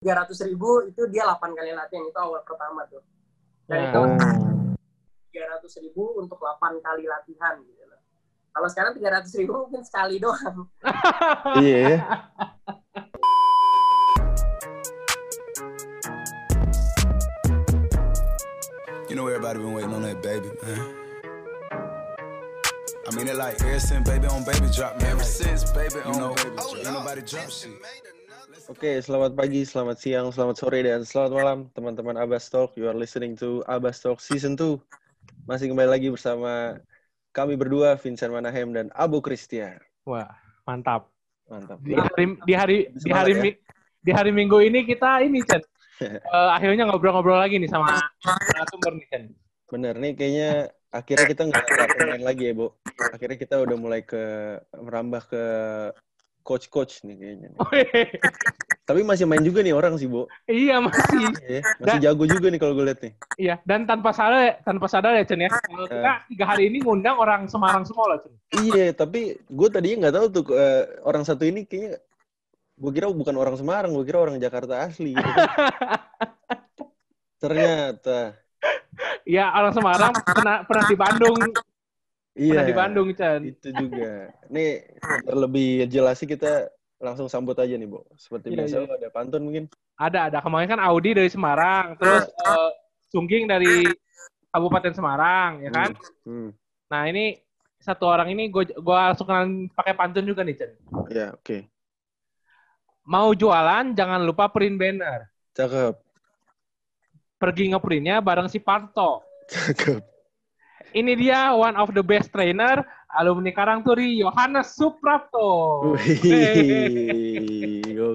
tiga ratus ribu itu dia 8 kali latihan itu awal pertama tuh dan itu Oh. tiga ratus ribu untuk 8 kali latihan gitu loh kalau sekarang tiga ratus ribu mungkin sekali doang Iya. ya. You know everybody been waiting on that baby, man. I mean it like ever since baby on baby drop, man. Ever since baby on you know, ain't nobody drop shit. Oke, selamat pagi, selamat siang, selamat sore, dan selamat malam teman-teman Abbas Talk. You are listening to Abbas Talk Season 2. Masih kembali lagi bersama kami berdua, Vincent Manahem dan Abu Christian. Wah, mantap. Mantap. Di hari di hari di hari Semangat ya. di hari Minggu ini kita ini Chen. Eh, akhirnya ngobrol-ngobrol lagi nih sama narasumber nih Chen. Bener, nih kayaknya akhirnya kita nggak pemain lagi ya, Bu. Akhirnya kita udah mulai ke merambah ke coach-coach nih kayaknya. nih. Tapi masih main juga nih orang sih, Bu. iya masih. Iya, masih jago juga nih kalau gue lihat nih. Iya, dan tanpa sadar tanpa sadar ya Chen ya. Kalau kita tiga hari ini ngundang orang Semarang semua loh Chen. Iya, tapi gue tadinya nggak tahu tuh eh, orang satu ini kayaknya gue kira bukan orang Semarang, gue kira orang Jakarta asli. Gitu. Ternyata, Iya, orang Semarang pernah pernah di Bandung, iya. pernah di Bandung Chen. Itu juga. Nih, biar lebih jelas sih kita langsung sambut aja nih, Bu. Seperti Iya, biasa, iya. ada pantun mungkin. Ada ada kemarin kan Audi dari Semarang, terus eh, Sungging dari Kabupaten Semarang, ya kan? Hmm. Nah ini satu orang ini gue gua langsung kenalan pakai pantun juga nih Chen. Ya, oke. Mau jualan jangan lupa print banner. Cakep. Pergi ngeprintnya bareng si Parto. Cakep. Ini dia one of the best trainer alumni Karangturi Yohanes Suprapto.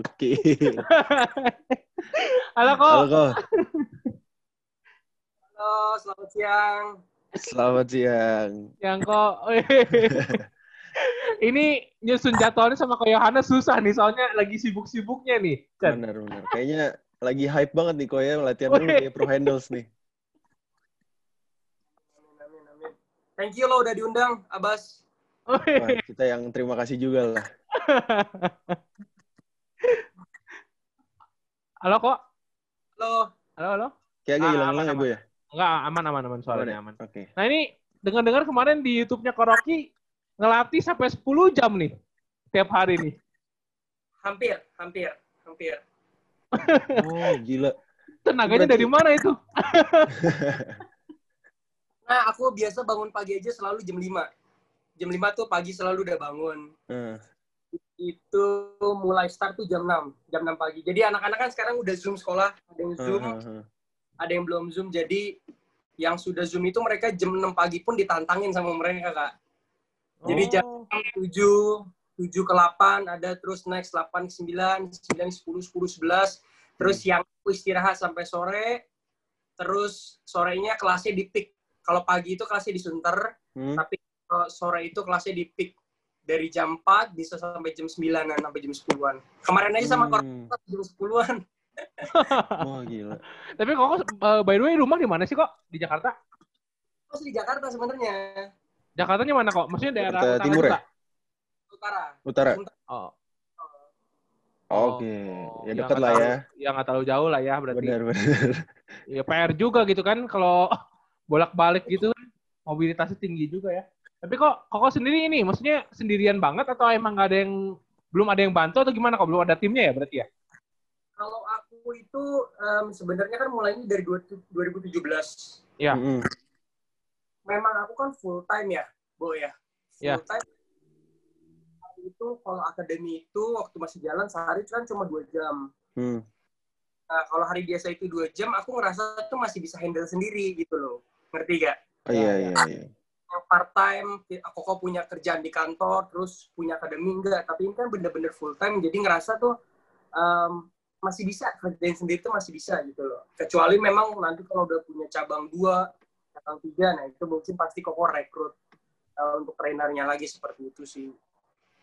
Oke. Halo kok. Halo, kok. halo selamat siang Selamat siang. Yang kok. ini nyusun jadwalnya sama ke Yohanes susah nih soalnya lagi sibuk-sibuknya nih. Benar, benar. Kayaknya lagi hype banget nih kok ya latihan dulu kayak pro handles nih. Thank you lo udah diundang Abbas Wah, kita yang terima kasih juga lah. Halo kok. halo Halo halo. Kayak agak Ah, hilang-hilang ya, aman, Bu ya? Enggak aman aman aman Aman suaranya ya? aman. Oke. Nah ini dengar-dengar kemarin di YouTube-nya Koroki ngelatih sampai 10 jam nih tiap hari nih. hampir hampir hampir Oh, gila. Tenaganya Berarti- dari mana itu? nah aku biasa bangun pagi aja selalu jam 5 jam 5 tuh pagi selalu udah bangun. Eh, itu mulai start tuh jam 6 jam 6 pagi. Jadi anak-anak kan sekarang udah zoom sekolah. Ada yang zoom eh, eh, eh. ada yang belum zoom. Jadi yang sudah zoom itu mereka jam 6 pagi pun ditantangin sama mereka kak. Jadi jam Oh. 7 7 ke 8 ada terus next 8 ke 9 9 10 10 11 terus siang aku istirahat sampai sore. Terus sorenya kelasnya di pick kalau pagi itu kelasnya di Sunter Hmm. tapi kalau sore itu kelasnya di pick dari jam 4 bisa sampai jam 9 sampai jam 10-an kemarin aja sama Hmm. korban jam 10-an Wah, gila. Tapi kok eh, by the way rumah di mana sih kok? Di Jakarta? masih di Jakarta sebenarnya Jakartanya mana kok? Maksudnya daerah Jakarta utara Timur ya? utara Utara. Oh. Oke. Ya yang dekat nggak lah terlalu- ya. Ya nggak terlalu jauh lah ya berarti. Benar, benar. Ya PR juga gitu kan kalau bolak-balik gitu kan mobilitasnya tinggi juga ya. Tapi kok kok sendiri ini maksudnya sendirian banget atau emang nggak ada yang belum ada yang bantu atau gimana kok belum ada timnya ya berarti ya? kalau aku itu em, sebenarnya kan mulainya dari dua- 2017 Ya. Mm-mm. memang aku kan full time ya, Bo ya. Full Ya. time. Itu kalau akademi itu waktu masih jalan sehari kan cuma dua jam. Hmm. Nah, kalau hari biasa itu dua jam, aku ngerasa tuh masih bisa handle sendiri gitu loh. Ngerti gak? Oh, iya, iya, iya. Yang part time, aku kok punya kerjaan di kantor, terus punya akademi enggak. Tapi ini kan bener-bener full time, jadi ngerasa tuh em, masih bisa kerjain sendiri tuh masih bisa gitu loh. Kecuali memang nanti kalau udah punya cabang dua, cabang tiga, nah itu mungkin pasti kok rekrut eh, untuk trainernya lagi seperti itu sih.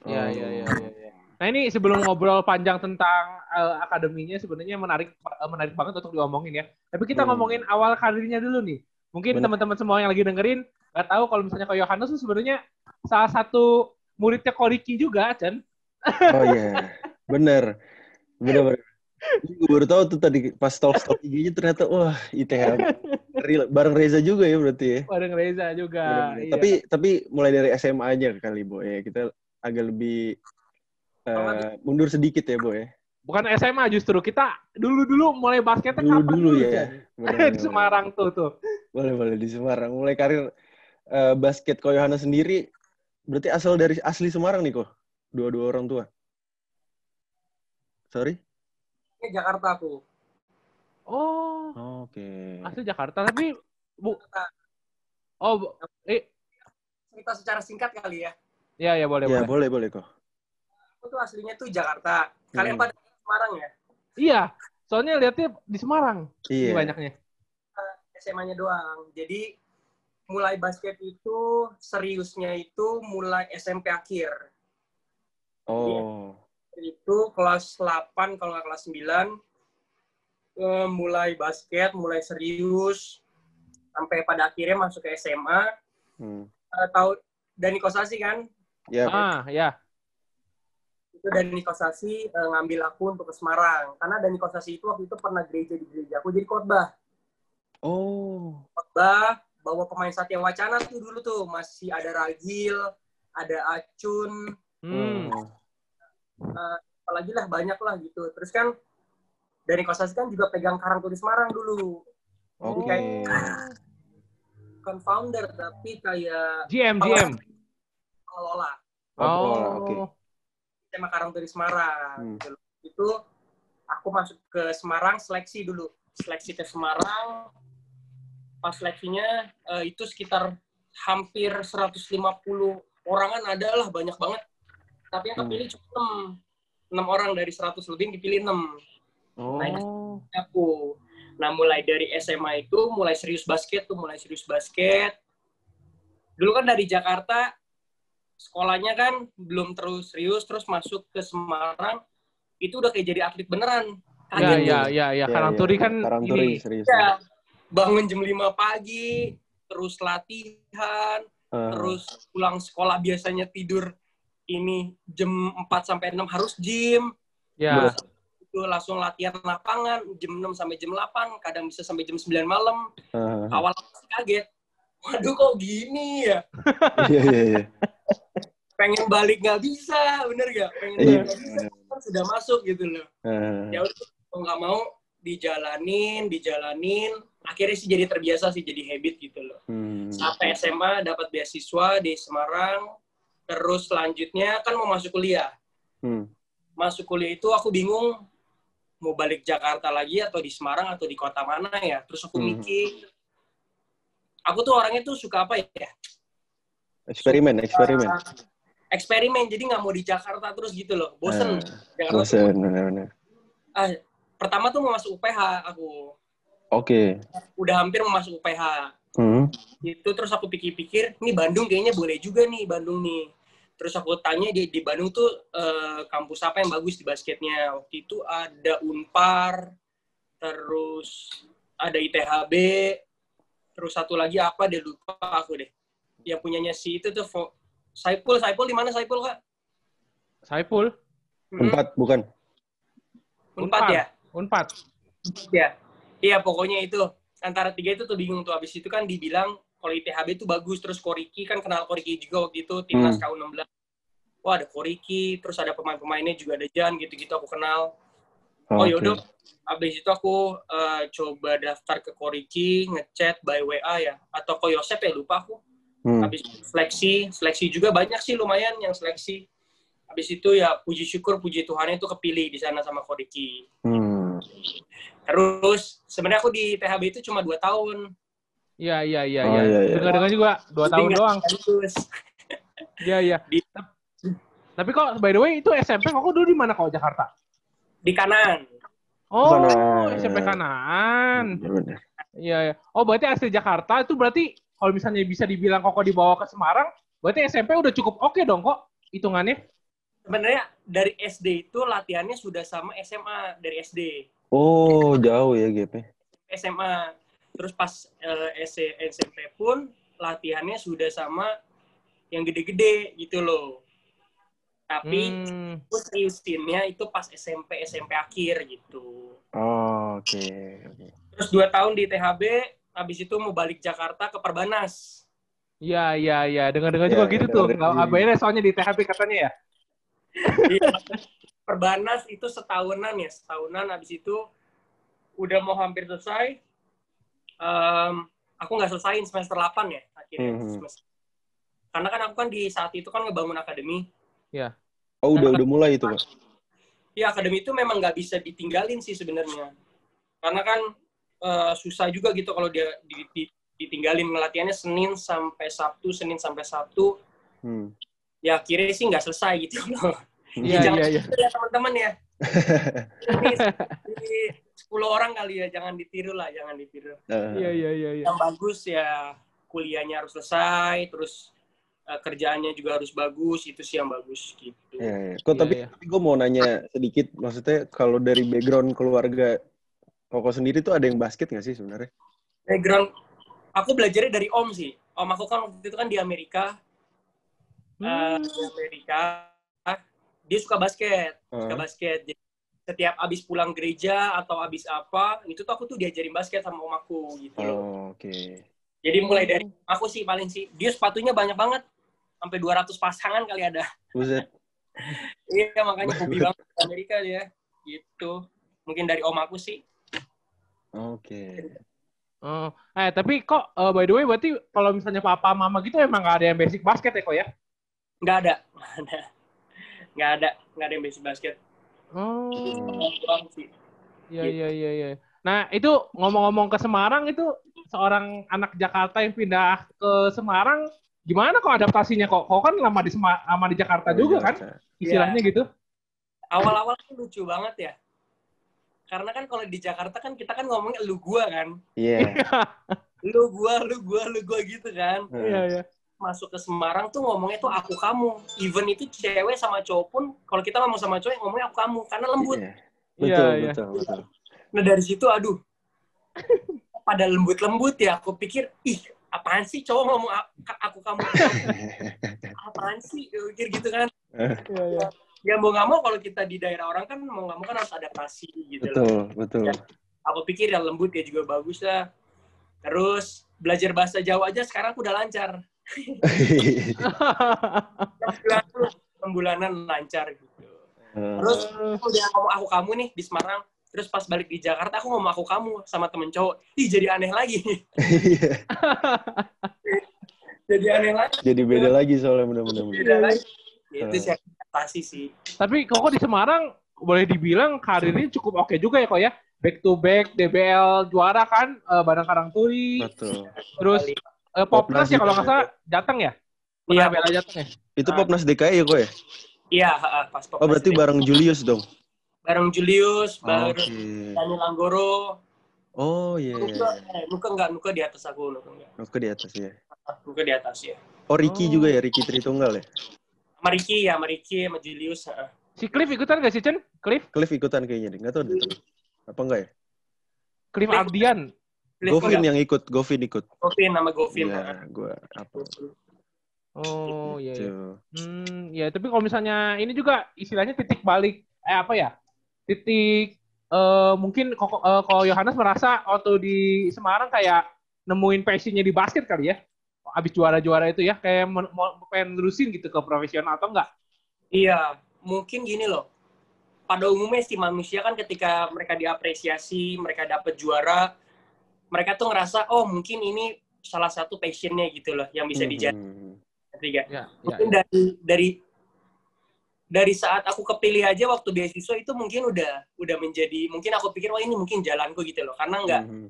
Iya, Oh. iya, iya, iya. iya. Nah ini sebelum ngobrol panjang tentang eh, akademinya sebenarnya menarik eh, menarik banget untuk diomongin ya. Tapi kita Hmm. ngomongin awal karirnya dulu nih. Mungkin Bener. teman-teman semua yang lagi dengerin nggak tahu kalau misalnya ke Yohanes tuh sebenarnya salah satu muridnya Koriki juga, Chen. Oh iya. Bener. Bener, bener. Gue baru tahu tuh tadi pas stalk stalk IG-nya ternyata wah ITH bareng Reza juga ya berarti ya. Bareng Reza juga. Bener-bener. Iya. Tapi tapi mulai dari SMA aja kali Bo ya kita agak lebih eh, mundur sedikit ya Bo ya. Bukan SMA justru kita dulu-dulu mulai basketnya Dulu kapan dulu dulu, ya. Jan? Bener-bener. di Semarang tuh tuh. Boleh boleh di Semarang. Mulai karir eh, basket Ko Yohana sendiri berarti asal dari asli Semarang nih kok. Dua-dua orang tua. Sorry? Ini Jakarta aku. Oh, Oke. asli Jakarta tapi bu. Oh, bu- eh, Cerita secara singkat kali ya. ya ya boleh Ya boleh. boleh boleh kok. Aku tuh aslinya tuh Jakarta. Kalian Hmm. pada Semarang ya? Iya, soalnya lihatnya di Semarang. Iya. banyaknya. SMA-nya doang. Jadi mulai basket itu seriusnya itu mulai SMP akhir. Oh. Itu kelas 8 kalau nggak kelas 9 eh, mulai basket, mulai serius sampai pada akhirnya masuk ke SMA. Hmm. Eh, tahu Dani Kosasi kan? Ya. Ah, ya. Itu Dani Kosasi eh, ngambil aku untuk ke Semarang. Karena Dani Kosasi itu waktu itu pernah gereja di gereja aku jadi khotbah. Oh. khotbah bawa pemain Satya Wacana tuh dulu tuh masih ada Ragil, ada Acun, Hmm. Oh. apalagi lah banyak lah gitu. Terus kan dari Kosasi kan juga pegang Karang Turis Semarang dulu, Oke. kayak- bukan founder tapi kayak GM GM. pengelola Oh, Oh. oke. tema Karang Turis Semarang. Hmm. gitu. Itu aku masuk ke Semarang seleksi dulu, seleksi ke Semarang. Pas seleksinya eh, itu sekitar hampir 150 orangan ada lah banyak banget. Tapi yang Hmm. kepilih cuma 6. 6 orang dari 100 lebih yang dipilih 6 Oh. aku. Nah, mulai dari SMA itu mulai serius basket tuh, mulai serius basket. Dulu kan dari Jakarta sekolahnya kan belum terus serius, terus masuk ke Semarang itu udah kayak jadi atlet beneran. Kaget ya tuh. ya ya. Karang Turi kan Karang Turi ini. serius. Ya, bangun jam 5 pagi, terus latihan, Ah. terus pulang sekolah biasanya tidur ini jam 4 sampai 6 harus gym. Ya. itu langsung latihan lapangan jam 6 sampai jam 8, kadang bisa sampai jam 9 malam. Ah. Awal masih kaget. Waduh kok gini ya? Iya iya iya. Pengen balik nggak bisa, bener gak? Pengen Iya. balik nggak bisa, kan sudah masuk gitu loh. Ah. Ya udah, kalau nggak mau dijalanin, dijalanin. Akhirnya sih jadi terbiasa sih, jadi habit gitu loh. Hmm. Sampai SMA dapat beasiswa di Semarang. Terus selanjutnya kan mau masuk kuliah. Hmm. Masuk kuliah itu aku bingung mau balik Jakarta lagi atau di Semarang atau di kota mana ya. Terus aku Hmm. mikir, aku tuh orangnya tuh suka apa ya? Eksperimen, eksperimen. Uh, eksperimen, jadi nggak mau di Jakarta terus gitu loh. Bosen. Ah, Jakarta Bosen, benar-benar. Ah, pertama tuh mau masuk UPH aku. Oke. Udah hampir mau masuk UPH. Hmm. Itu terus aku pikir-pikir, nih Bandung kayaknya boleh juga nih Bandung nih. Terus aku tanya di, di Bandung tuh eh, kampus apa yang bagus di basketnya. Waktu itu ada Unpar, terus ada ITHB, terus satu lagi apa deh lupa aku deh. Yang punyanya si itu tuh Fo- Saipul, Saipul di mana Saipul kak? Saiful. Hmm, Empat bukan? Unpad ya? Unpad. Ya, iya pokoknya itu antara tiga itu tuh bingung tuh. Abis itu kan dibilang kalau ITHB itu bagus, terus Koriki kan kenal Koriki juga waktu itu timnas Hmm. KU16. Wah ada Koriki, terus ada pemain-pemainnya juga ada Jan gitu-gitu aku kenal. Oh Oke. yaudah, abis itu aku eh, coba daftar ke Koriki, ngechat by WA ya, atau ke Yosep ya lupa aku. Hmm. Habis itu seleksi, seleksi juga banyak sih lumayan yang seleksi. Habis itu ya puji syukur, puji Tuhan itu kepilih di sana sama Koriki. Hmm. Terus sebenarnya aku di THB itu cuma dua tahun. Iya iya iya Oh, iya. iya, iya. Dengar-dengar juga dua tahun doang. Iya iya. Tapi kok by the way itu SMP kok dulu di mana kok Jakarta? Di kanan. Oh, Kanan. SMP kanan. Iya iya. Oh, berarti asli Jakarta itu berarti kalau misalnya bisa dibilang kok dibawa ke Semarang, berarti SMP udah cukup oke dong kok hitungannya. Sebenarnya dari SD itu latihannya sudah sama SMA dari SD. Oh, jauh ya gapnya. SMA. Terus pas eh, S- SMP pun latihannya sudah sama yang gede-gede gitu loh. Tapi Hmm. seriusinnya itu pas SMP SMP akhir gitu. Oh, oke. oke. Terus dua tahun di THB, habis itu mau balik Jakarta ke Perbanas. Iya, iya, iya. Dengar-dengar Iya, juga iya, gitu tuh. dengar-dengar. Nggak ABN soalnya di THP katanya ya. Iya. Perbanas itu setahunan ya, setahunan habis itu udah mau hampir selesai. Em, aku nggak selesaiin semester 8 ya akhirnya. Mhm. Semester- Karena kan aku kan di saat itu kan ngebangun akademi. Oh, udah udah mulai itu, Pak. Ya akademi itu memang nggak bisa ditinggalin sih sebenarnya. Karena kan eh, susah juga gitu kalau dia di- di- ditinggalin latihannya Senin sampai Sabtu, Senin sampai Sabtu. Hmm. Ya akhirnya sih nggak selesai gitu loh. Iya, Jangan iya, iya. ditiru ya teman-teman ya. Ini di 10 orang kali ya, jangan ditiru lah, jangan ditiru. Eh, Iya, iya, iya, iya. Yang bagus ya kuliahnya harus selesai, terus eh, kerjaannya juga harus bagus, itu sih yang bagus gitu. iya, iya. Kok tapi iya. gue mau nanya sedikit, maksudnya kalau dari background keluarga Koko sendiri tuh ada yang basket nggak sih sebenarnya? Background, aku belajarnya dari Om sih. Om aku kan waktu itu kan di Amerika, eh, Hmm. di Amerika, dia suka basket, suka Heeh. basket. Jadi, setiap abis pulang gereja atau abis apa, itu tuh aku tuh diajarin basket sama om aku gitu loh. Oh, oke. Jadi mulai dari aku sih paling sih, dia sepatunya banyak banget. Sampai 200 pasangan kali ada. Buset. Iya, makanya hobi banget di Amerika dia. Gitu. Mungkin dari om aku sih. Oke. Oh. Eh, tapi kok eh, by the way berarti kalau misalnya papa mama gitu emang nggak ada yang basic basket ya kok ya? Nggak ada. Nggak ada. Nggak ada. Ada yang basic basket. Oh. Iya, iya, iya, iya. Nah, itu ngomong-ngomong ke Semarang itu seorang anak Jakarta yang pindah ke Semarang gimana kok adaptasinya kok? Kok kan lama di Sema- lama di Jakarta juga kan? Istilahnya gitu. Awal-awal tuh lucu banget ya. Karena kan kalau di Jakarta kan kita kan ngomongnya lu gua kan. Iya. Lu gua, lu gua, lu gua gitu kan. Iya, iya. Masuk ke Semarang tuh ngomongnya tuh aku kamu. Even itu cewek sama cowok pun kalau kita ngomong sama cowok ngomongnya aku kamu karena lembut. Iya. Iya, Betul, iya. betul, betul. Nah dari situ aduh. Pada lembut-lembut ya aku pikir ih apaan sih cowok ngomong aku kamu? Apaan sih? Aku pikir gitu kan. Iya, iya. ya mau nggak mau kalau kita di daerah orang kan mau nggak mau kan harus adaptasi gitu loh. Betul, betul. aku pikir ya lembut ya juga bagus lah. Terus belajar bahasa Jawa aja sekarang aku udah lancar. Enam bulan bulanan lancar gitu. Terus aku udah ngomong aku kamu nih di Semarang terus pas balik di Jakarta aku ngomong aku kamu sama temen cowok ih jadi aneh lagi jadi aneh lagi Jadi beda lagi soalnya benar-benar. beda lagi itu sih adaptasi sih Tapi kok di Semarang boleh dibilang karirnya cukup oke juga ya kok ya. Back to back DBL juara kan eh, Bandang Karang Turi, Betul. terus eh, Popnas ya Popnas kalau nggak salah Jateng ya? Iya. Bela Jateng ya? Itu Popnas DKI ya kok ya? iya pas Oh berarti Popnas bareng Julius dong? Bareng Julius bareng Daniel Anggoro Oh iya, iya. Nuka, iya. eh, Nuka enggak Nuka di atas aku Nuka enggak Oke di atas ya. Nuka di atas ya Oh Ricky Oh. juga ya, Ricky Tritunggal ya? sama Ricky ya sama Ricky sama Julius ha. Si Cliff ikutan gak sih Chen? Cliff? Cliff ikutan kayaknya deh, nggak tahu deh. Apa enggak ya? Cliff Ardian. Cliff Govin yang ikut, Govin ikut. Govin nama Govin. Iya, gua apa? Oh iya. iya. Gitu. Hmm, ya tapi kalau misalnya ini juga istilahnya titik balik eh apa ya? Titik eh mungkin kok eh, kalau Yohanes merasa waktu di Semarang kayak nemuin passionnya di basket kali ya. Abis juara-juara itu ya kayak mau pengen nerusin gitu ke profesional atau enggak? Iya, mungkin gini loh. Pada umumnya sih manusia kan ketika mereka diapresiasi, mereka dapat juara, mereka tuh ngerasa oh mungkin ini salah satu passionnya gitu loh yang bisa dijadi. Hmm. Ketiga. Ya, ya, Mungkin dari dari dari saat aku kepilih aja waktu beasiswa itu mungkin udah udah menjadi mungkin aku pikir wah ini mungkin jalanku gitu loh karena nggak Hmm.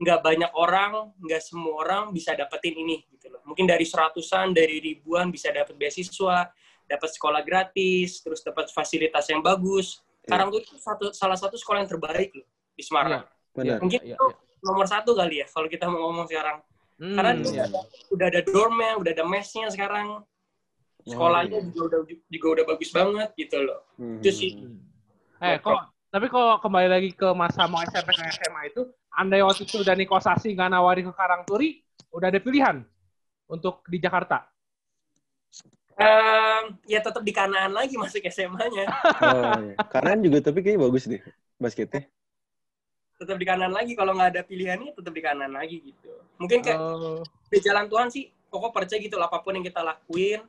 nggak banyak orang nggak semua orang bisa dapetin ini gitu loh mungkin dari seratusan dari ribuan bisa dapet beasiswa dapat sekolah gratis terus dapat fasilitas yang bagus sekarang tuh itu satu salah satu sekolah yang terbaik loh di Semarang Benar. mungkin Iya, itu iya. nomor satu kali ya kalau kita mau ngomong sekarang Hmm, karena Hmm. itu ya. udah, udah ada dormnya udah ada mesnya sekarang sekolahnya Oh, iya. juga udah juga udah bagus banget gitu loh Hmm. itu sih. Eh, kok tapi kalau kembali lagi ke masa mau SMP ke SMA itu, andai waktu itu Dani Kosasi nggak nawarin ke Karangturi, udah ada pilihan untuk di Jakarta. Em, ya tetap di kanan lagi masuk SMA-nya. Oh, iya. Kanan juga tapi kayaknya bagus deh basketnya. tetap di kanan lagi. Kalau nggak ada pilihannya, tetap di kanan lagi gitu. Mungkin kayak Oh. di jalan Tuhan sih, pokok percaya gitu. lah, Apa pun yang kita lakuin,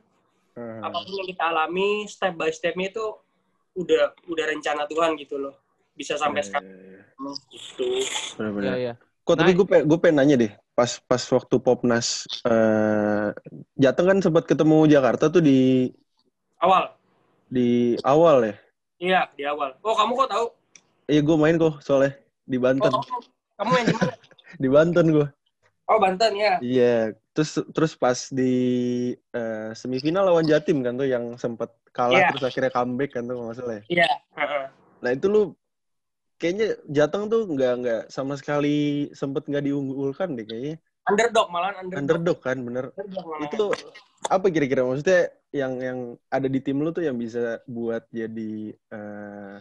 Ah, apa pun yang kita alami, step by stepnya itu udah udah rencana Tuhan gitu loh. Bisa sampai iya, sekarang iya, iya. gitu. Benar-benar. Iya, iya. Kok tapi Nah- gue pengen, gue pengen nanya deh, pas pas waktu Popnas eh Jateng kan sempat ketemu Jakarta tuh di Awal, di awal ya. iya di awal. Oh kamu kok tahu? Iya gue main kok soalnya di Oh Banten, kamu, kamu yang di mana? di Banten gue. Oh Banten ya. Iya, terus terus pas di eh, semifinal lawan Jatim kan tuh yang sempat kalah Iya. terus akhirnya comeback kan tuh kalau nggak salah ya. Iya. heeh. Nah itu lu kayaknya Jateng tuh nggak nggak sama sekali sempet nggak diunggulkan deh kayaknya. Underdog malah underdog. Underdog kan bener. Underdog malah. Itu apa kira-kira maksudnya yang yang ada di tim lu tuh yang bisa buat jadi eh,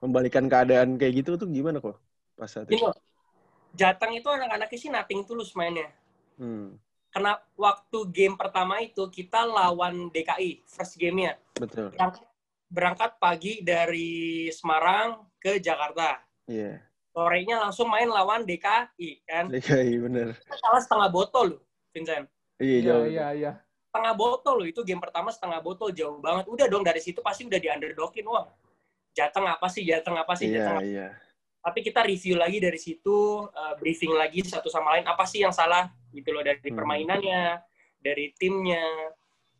membalikan keadaan kayak gitu tuh gimana kok pas saat itu? Jateng itu anak-anaknya sih nothing tulus mainnya. Hmm, Karena waktu game pertama itu kita lawan DKI, first game-nya. betul. Berangkat, berangkat pagi dari Semarang ke Jakarta. Iya. Sorenya langsung main lawan DKI, kan. DKI bener. Kita kalah setengah botol loh, Vincent. Iya, Iya, iya, iya. Setengah botol loh, itu game pertama setengah botol, jauh banget. Udah dong, dari situ pasti udah di underdogin, wah. Jateng apa sih, Jateng apa sih, Iya, Jateng apa iya. tapi kita review lagi dari situ uh, briefing lagi satu sama lain apa sih yang salah gitu loh dari Hmm. permainannya dari timnya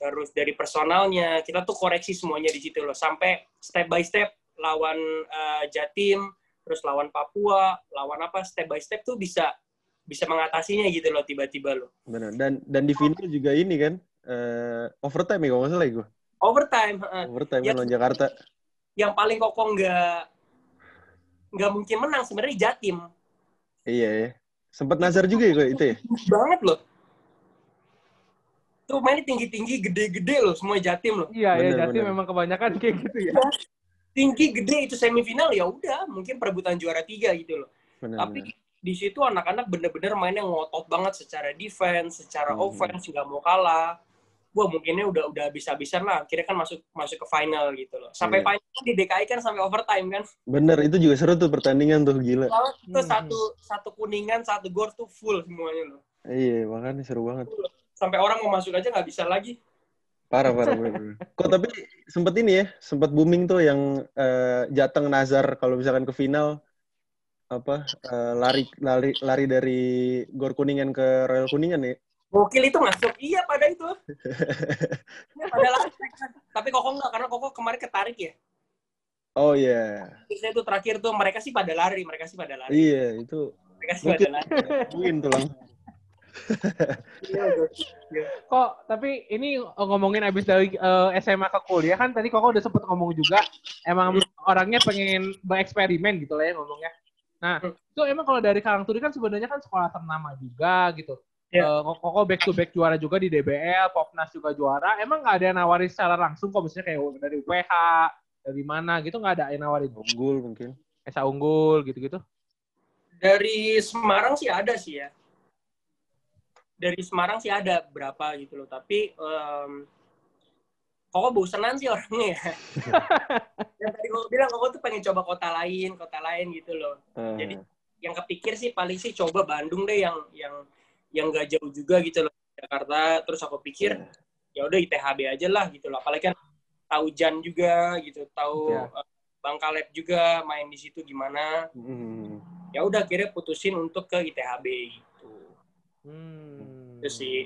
terus dari personalnya kita tuh koreksi semuanya di situ loh sampai step by step lawan uh, Jatim terus lawan Papua lawan apa step by step tuh bisa bisa mengatasinya gitu loh tiba-tiba loh Benar. Dan dan di final juga ini kan eh overtime ya kalau nggak salah ya gue. overtime heeh. Overtime Ya, kan lawan Jakarta. yang paling kokoh nggak nggak mungkin menang sebenarnya Jatim Iya ya. Sempat nazar juga ya itu ya. banget loh. Tuh mainnya tinggi-tinggi, gede-gede loh semua Jatim loh. Iya, ya, Bener, jadi bener. memang kebanyakan kayak gitu ya. Tinggi, gede itu semifinal ya udah mungkin perebutan juara tiga gitu loh. Benar. Tapi benar. di situ anak-anak bener-bener mainnya ngotot banget secara defense, secara Hmm. offense nggak mau kalah. Wah mungkinnya udah udah bisa-bisa lah. Akhirnya kan masuk masuk ke final gitu loh. Sampai Iya. final di DKI kan sampai overtime kan. Bener, itu juga seru tuh pertandingan tuh gila. Soalnya itu Hmm. satu satu kuningan, satu gor tuh full semuanya loh. Iya, makanya seru banget. Sampai orang mau masuk aja nggak bisa lagi. Parah, parah. bener, bener. Kok tapi sempet ini ya, sempet booming tuh yang eh, Jateng Nazar kalau misalkan ke final apa eh, lari lari lari dari Gor Kuningan ke Royal Kuningan ya. Gokil itu masuk. Iya pada itu. Iya, pada lari. Tapi Koko enggak, karena Koko kemarin ketarik ya. Oh iya. Terusnya itu terakhir tuh mereka sih pada lari, mereka sih pada lari. Iya, itu Mereka sih Mungkin. pada lari. win tuh langsung. Iya. Kok, tapi ini ngomongin abis dari eh, SMA ke kuliah kan tadi Koko udah sempet ngomong juga emang orangnya pengen bereksperimen gitu lah ya ngomongnya. Nah, Hmm. itu emang kalau dari Karangturi kan sebenarnya kan sekolah ternama juga gitu. Iya. Eh, Koko back to back juara juga di DBL, Popnas juga juara. Emang nggak ada yang nawarin secara langsung kok, misalnya kayak dari UPH, dari mana gitu nggak ada yang nawarin. Unggul mungkin. Esa unggul gitu-gitu. Dari Semarang sih ada sih ya. Dari Semarang sih ada berapa gitu loh. Tapi em, Koko bosenan sih orangnya ya. Yang tadi Koko bilang Koko tuh pengen coba kota lain, kota lain gitu loh. Eh, Jadi yang kepikir sih paling sih coba Bandung deh yang yang yang gak jauh juga gitu loh Jakarta terus aku pikir ya udah ITHB aja lah gitu loh apalagi kan tahu Jan juga gitu tahu Iya. eh, Bang Kaleb juga main di situ gimana hmm. ya udah akhirnya putusin untuk ke ITHB gitu Hmm. itu sih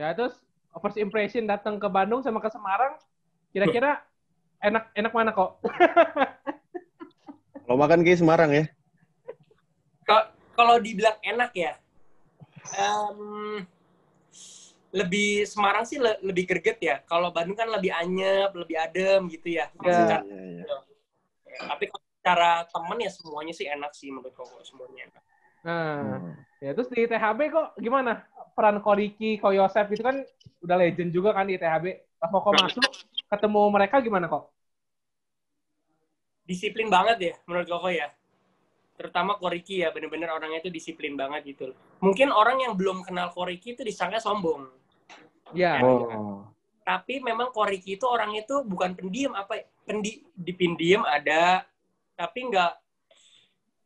Ya terus first impression datang ke Bandung sama ke Semarang, kira-kira enak enak mana kok? Kalau makan kayak Semarang ya. Ka- kalau dibilang enak ya em, lebih Semarang sih le- lebih greget ya kalau Bandung kan lebih anyep lebih adem gitu ya. Secara- Iya, iya. Ya, tapi kalau secara temen ya semuanya sih enak sih menurut koko semuanya enak. Nah, Hmm. ya terus di ITHB kok gimana? Peran Koriki, Ko Yosef itu kan udah legend juga kan di ITHB. Pas Koko masuk, ketemu mereka gimana kok? Disiplin banget ya menurut koko ya. Terutama Koriki ya bener-bener orangnya itu disiplin banget gitu. Mungkin orang yang belum kenal Koriki itu disangka sombong. Ya, Oh. tapi memang Koriki itu orang itu bukan pendiam apa ya? pendi dipindiam ada tapi nggak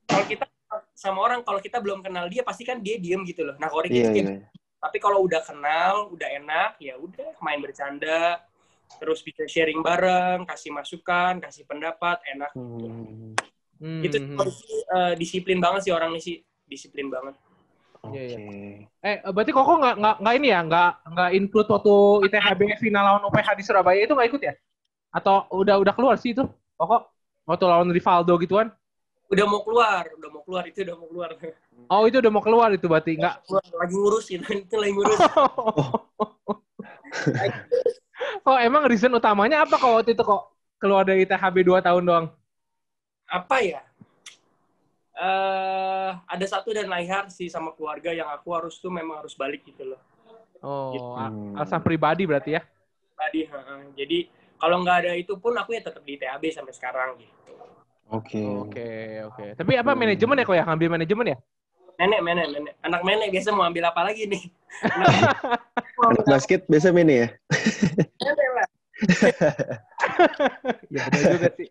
kalau kita sama orang kalau kita belum kenal dia pasti kan dia diem gitu loh nah Koriki Iya, itu kayak tapi kalau udah kenal udah enak ya udah main bercanda terus bisa sharing bareng kasih masukan kasih pendapat enak Hmm. Hmm, itu hmm. Koriki, eh, disiplin banget sih orangnya sih disiplin banget Oke. Iya, Eh, berarti Koko nggak nggak nggak ini ya, nggak nggak include waktu ITHB final lawan UPH di Surabaya itu nggak ikut ya? Atau udah udah keluar sih itu? Koko waktu lawan Rivaldo gituan? udah mau keluar udah mau keluar itu udah mau keluar Oh itu udah mau keluar itu berarti nggak? lagi ngurus gitu itu lagi ngurus oh emang reason utamanya apa kok waktu itu kok keluar dari ITHB 2 tahun doang? Apa ya eh ada satu dan lain sih sama keluarga yang aku harus tuh memang harus balik gitu loh Oh Hmm. alasan pribadi berarti ya? tadi heeh. jadi kalau nggak ada itu pun aku ya tetap di TAB sampai sekarang gitu Oke. Oke oke. Tapi apa manajemen ya kok ya ngambil manajemen ya? nenek nenek nenek anak nenek biasa mau ambil apa lagi nih Anak basket biasa main ya? nenek lah Ya benar juga sih.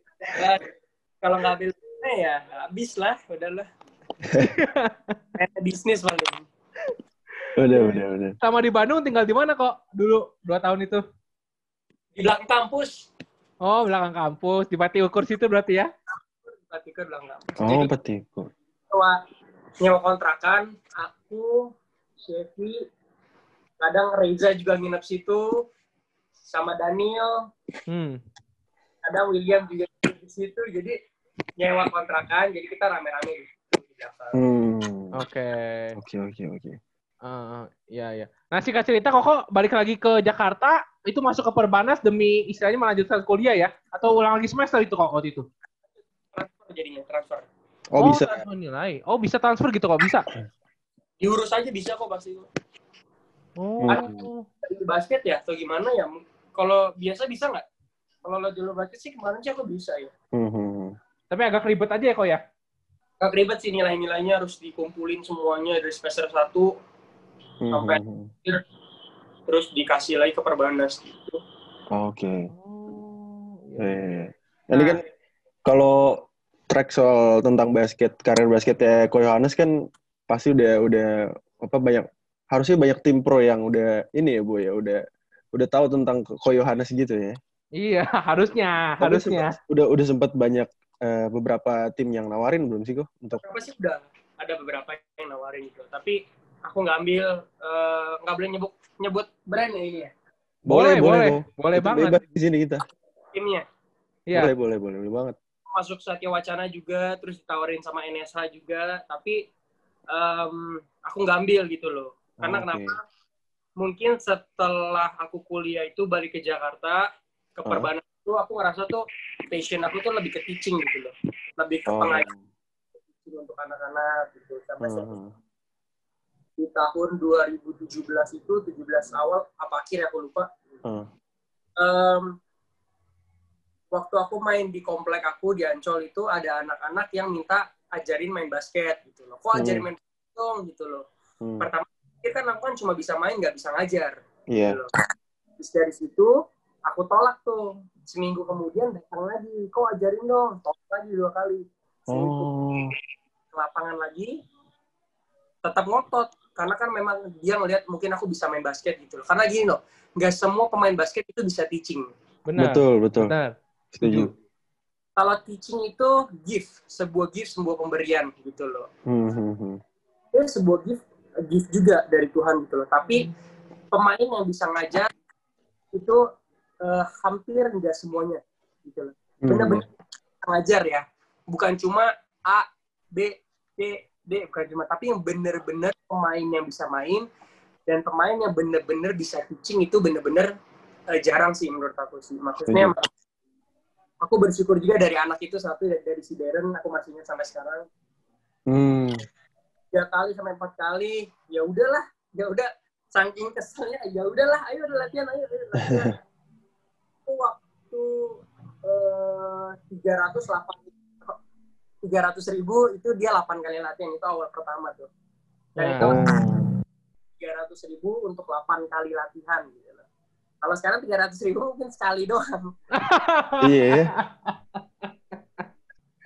Kalau nggak ambil ya habis lah udahlah nenek bisnis paling Udah, udah, udah. Sama di Bandung tinggal di mana kok dulu dua tahun itu? di belakang kampus Oh belakang kampus di Pati Ukur situ berarti ya? berarti ke belakang kampus Oh, jadi petiku. nyewa nyewa kontrakan aku Chevy kadang Reza juga nginep situ sama Daniel Hmm. kadang William juga di situ jadi nyewa kontrakan jadi kita rame-rame di belakang. Hmm. Oke. Oke, oke, oke. Ah, iya iya. Nah singkat cerita kok kok balik lagi ke Jakarta itu masuk ke Perbanas demi istilahnya melanjutkan kuliah ya? Atau ulang lagi semester itu kok waktu itu? transfer jadinya transfer Oh, bisa. transfer nilai. Oh bisa transfer gitu kok bisa? diurus aja bisa kok pasti Oh. di basket ya atau gimana ya kalau biasa bisa nggak kalau lo jalur basket sih kemarin sih aku bisa ya Hmm, hmm, hmm. Tapi agak ribet aja ya kok ya? Gak ribet sih nilai-nilainya harus dikumpulin semuanya dari semester 1 Hmm, Sampai- hmm, terus dikasih lagi ke perbanas gitu. hmm. Oke. Oh. Iya, iya, iya. Ini kan kalau track soal tentang basket, karir basket ya Ko Yohanes kan pasti udah udah apa banyak harusnya banyak tim pro yang udah ini ya Bu ya udah udah tahu tentang Ko Yohanes gitu ya. Iya harusnya Tapi harusnya. sempat- udah udah sempat banyak eh, beberapa tim yang nawarin belum sih kok untuk Berapa sih udah ada beberapa yang nawarin gitu. Tapi aku nggak ambil eh, nggak boleh nyebut nyebut brand ya ini ya Boleh boleh boleh Itu banget. Bebas di sini kita. timnya. Iya. Boleh, boleh, boleh, boleh banget. Masuk Satya Wacana juga, terus ditawarin sama NSH juga. Tapi em, aku nggak ambil gitu loh. Karena Oke. kenapa? Mungkin setelah aku kuliah itu balik ke Jakarta ke Oh. perbanas itu aku ngerasa tuh passion aku tuh lebih ke teaching gitu loh. Lebih ke Oh. pengajaran untuk anak-anak gitu. Sampai Hmm. di tahun 2017 itu 17 awal apa akhir aku lupa. Em, waktu aku main di komplek aku di Ancol itu ada anak-anak yang minta ajarin main basket gitu loh kok ajarin Hmm. main basket dong gitu loh Hmm. pertama kan aku kan cuma bisa main nggak bisa ngajar Iya. gitu loh. terus dari situ aku tolak tuh seminggu kemudian datang lagi kok ajarin dong tolak lagi dua kali seminggu Oh. ke lapangan lagi tetap ngotot karena kan memang dia ngelihat mungkin aku bisa main basket gitu loh. Karena gini loh, nggak semua pemain basket itu bisa teaching. Benar. Betul, betul. Benar. Setuju. Kalau teaching itu gift, sebuah gift, sebuah pemberian gitu loh. Hmm, hmm, hmm. Itu sebuah gift, gift juga dari Tuhan gitu loh. Tapi pemain yang bisa ngajar itu eh, hampir nggak semuanya gitu loh. Hmm. Bener-bener ngajar ya, bukan cuma A, B, C, D, bukan cuma, tapi yang bener-bener pemain yang bisa main dan pemain yang bener-bener bisa teaching itu bener-bener eh, jarang sih menurut aku sih. Maksudnya aku bersyukur juga dari anak itu satu dari, dari si Darren aku masih ingat sampai sekarang Hmm. tiga kali sampai empat kali ya udahlah ya udah saking keselnya ya udahlah ayo latihan ayo, ayo latihan itu waktu tiga ratus delapan tiga ratus ribu itu dia 8 kali latihan itu awal pertama tuh dan itu Oh. tiga ratus ribu untuk 8 kali latihan gitu loh Kalau sekarang 300 ribu mungkin sekali doang. Iya ya.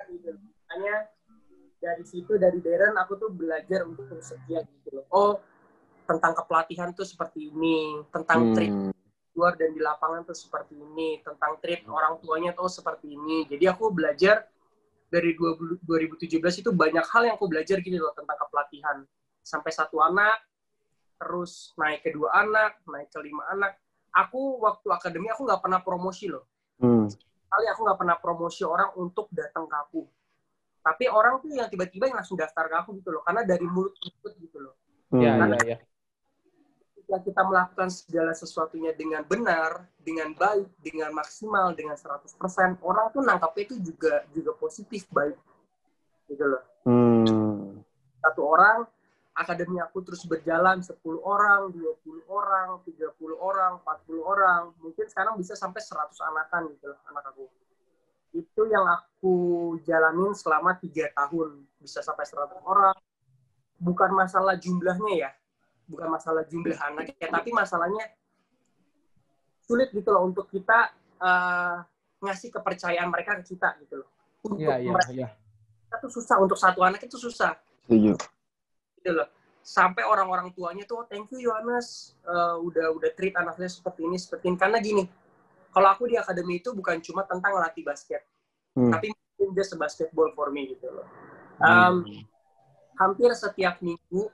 gitu. Makanya dari situ dari Darren aku tuh belajar untuk setia gitu loh. Oh tentang kepelatihan tuh seperti ini, tentang Hmm. Luar dan di lapangan tuh seperti ini, tentang treat orang tuanya tuh seperti ini. Jadi aku belajar dari 20 2017 itu banyak hal yang aku belajar gitu loh tentang kepelatihan. Sampai satu anak, terus naik ke dua anak, naik ke lima anak. Aku waktu akademi aku nggak pernah promosi loh Hmm. kali aku nggak pernah promosi orang untuk datang ke aku. Tapi orang tuh yang tiba-tiba yang langsung daftar ke aku gitu loh, karena dari mulut ke mulut gitu loh. Iya, Hmm. iya, iya. Ketika kita melakukan segala sesuatunya dengan benar, dengan baik, dengan maksimal, dengan 100%, orang tuh nangkapnya itu juga juga positif baik. Gitu loh. Hmm. Satu orang, akademi aku terus berjalan 10 orang, 20 orang, 30 orang, 40 orang. Mungkin sekarang bisa sampai 100 anakan gitu loh, anak aku. Itu yang aku jalanin selama tiga tahun. Bisa sampai 100 orang. Bukan masalah jumlahnya ya. Bukan masalah jumlah anaknya, tapi masalahnya sulit gitu loh untuk kita eh, ngasih kepercayaan mereka ke kita gitu loh. Untuk Iya, iya, mereka iya. itu susah, untuk satu anak itu susah Setuju. gitu loh sampai orang-orang tuanya tuh "Oh, thank you Yohanes Eh, udah udah treat anaknya seperti ini seperti ini karena gini kalau aku di akademi itu bukan cuma tentang latih basket Hmm. tapi mungkin just basketball for me gitu loh Hmm. Um, hampir setiap minggu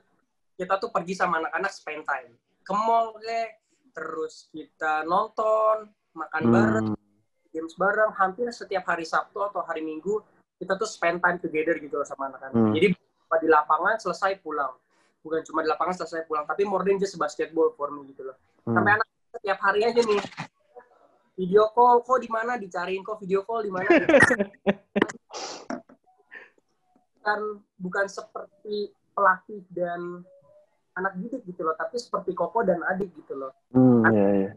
kita tuh pergi sama anak-anak spend time ke mall kek, terus kita nonton makan bareng Hmm. games bareng hampir setiap hari Sabtu atau hari Minggu kita tuh spend time together gitu loh sama anak-anak. Hmm. Jadi di lapangan selesai pulang. Bukan cuma di lapangan selesai pulang, tapi more than just basketball for me gitu loh. Hmm. Sampai anak setiap hari aja nih video call, kok di mana dicariin kok video call di mana. bukan bukan seperti pelatih dan anak didik gitu loh, tapi seperti koko dan adik gitu loh Hmm, iya, iya.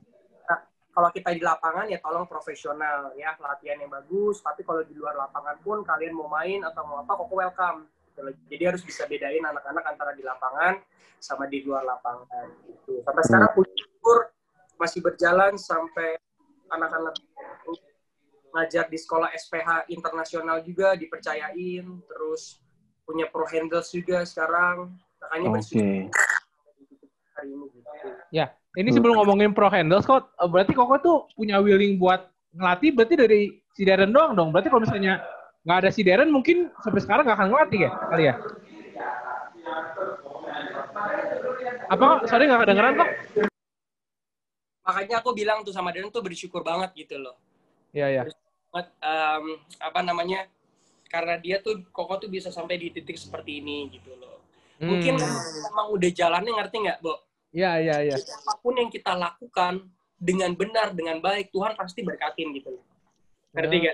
kalau kita di lapangan ya tolong profesional ya latihan yang bagus tapi kalau di luar lapangan pun kalian mau main atau mau apa kok welcome gitu loh. jadi harus bisa bedain anak-anak antara di lapangan sama di luar lapangan gitu sampai sekarang puji syukur masih berjalan sampai anak-anak ngajar di sekolah SPH internasional juga dipercayain terus punya pro handles juga sekarang makanya Oke. Hari ini gitu. Ini sebelum ngomongin pro handles kok, eh, berarti Koko tuh punya willing buat ngelatih berarti dari si Darren doang dong. Berarti kalau misalnya nggak ada si Darren mungkin sampai sekarang nggak akan ngelatih ya kali ya? Apa kok? Sorry nggak kedengeran kok? makanya aku bilang tuh sama Darren tuh bersyukur banget gitu loh Iya, iya. em, apa namanya karena dia tuh Koko tuh bisa sampai di titik seperti ini gitu loh mungkin Hmm. emang udah jalannya ngerti nggak Bo Iya, iya, iya. Apa pun yang kita lakukan dengan benar dengan baik Tuhan pasti berkatin gitu loh ngerti Oke.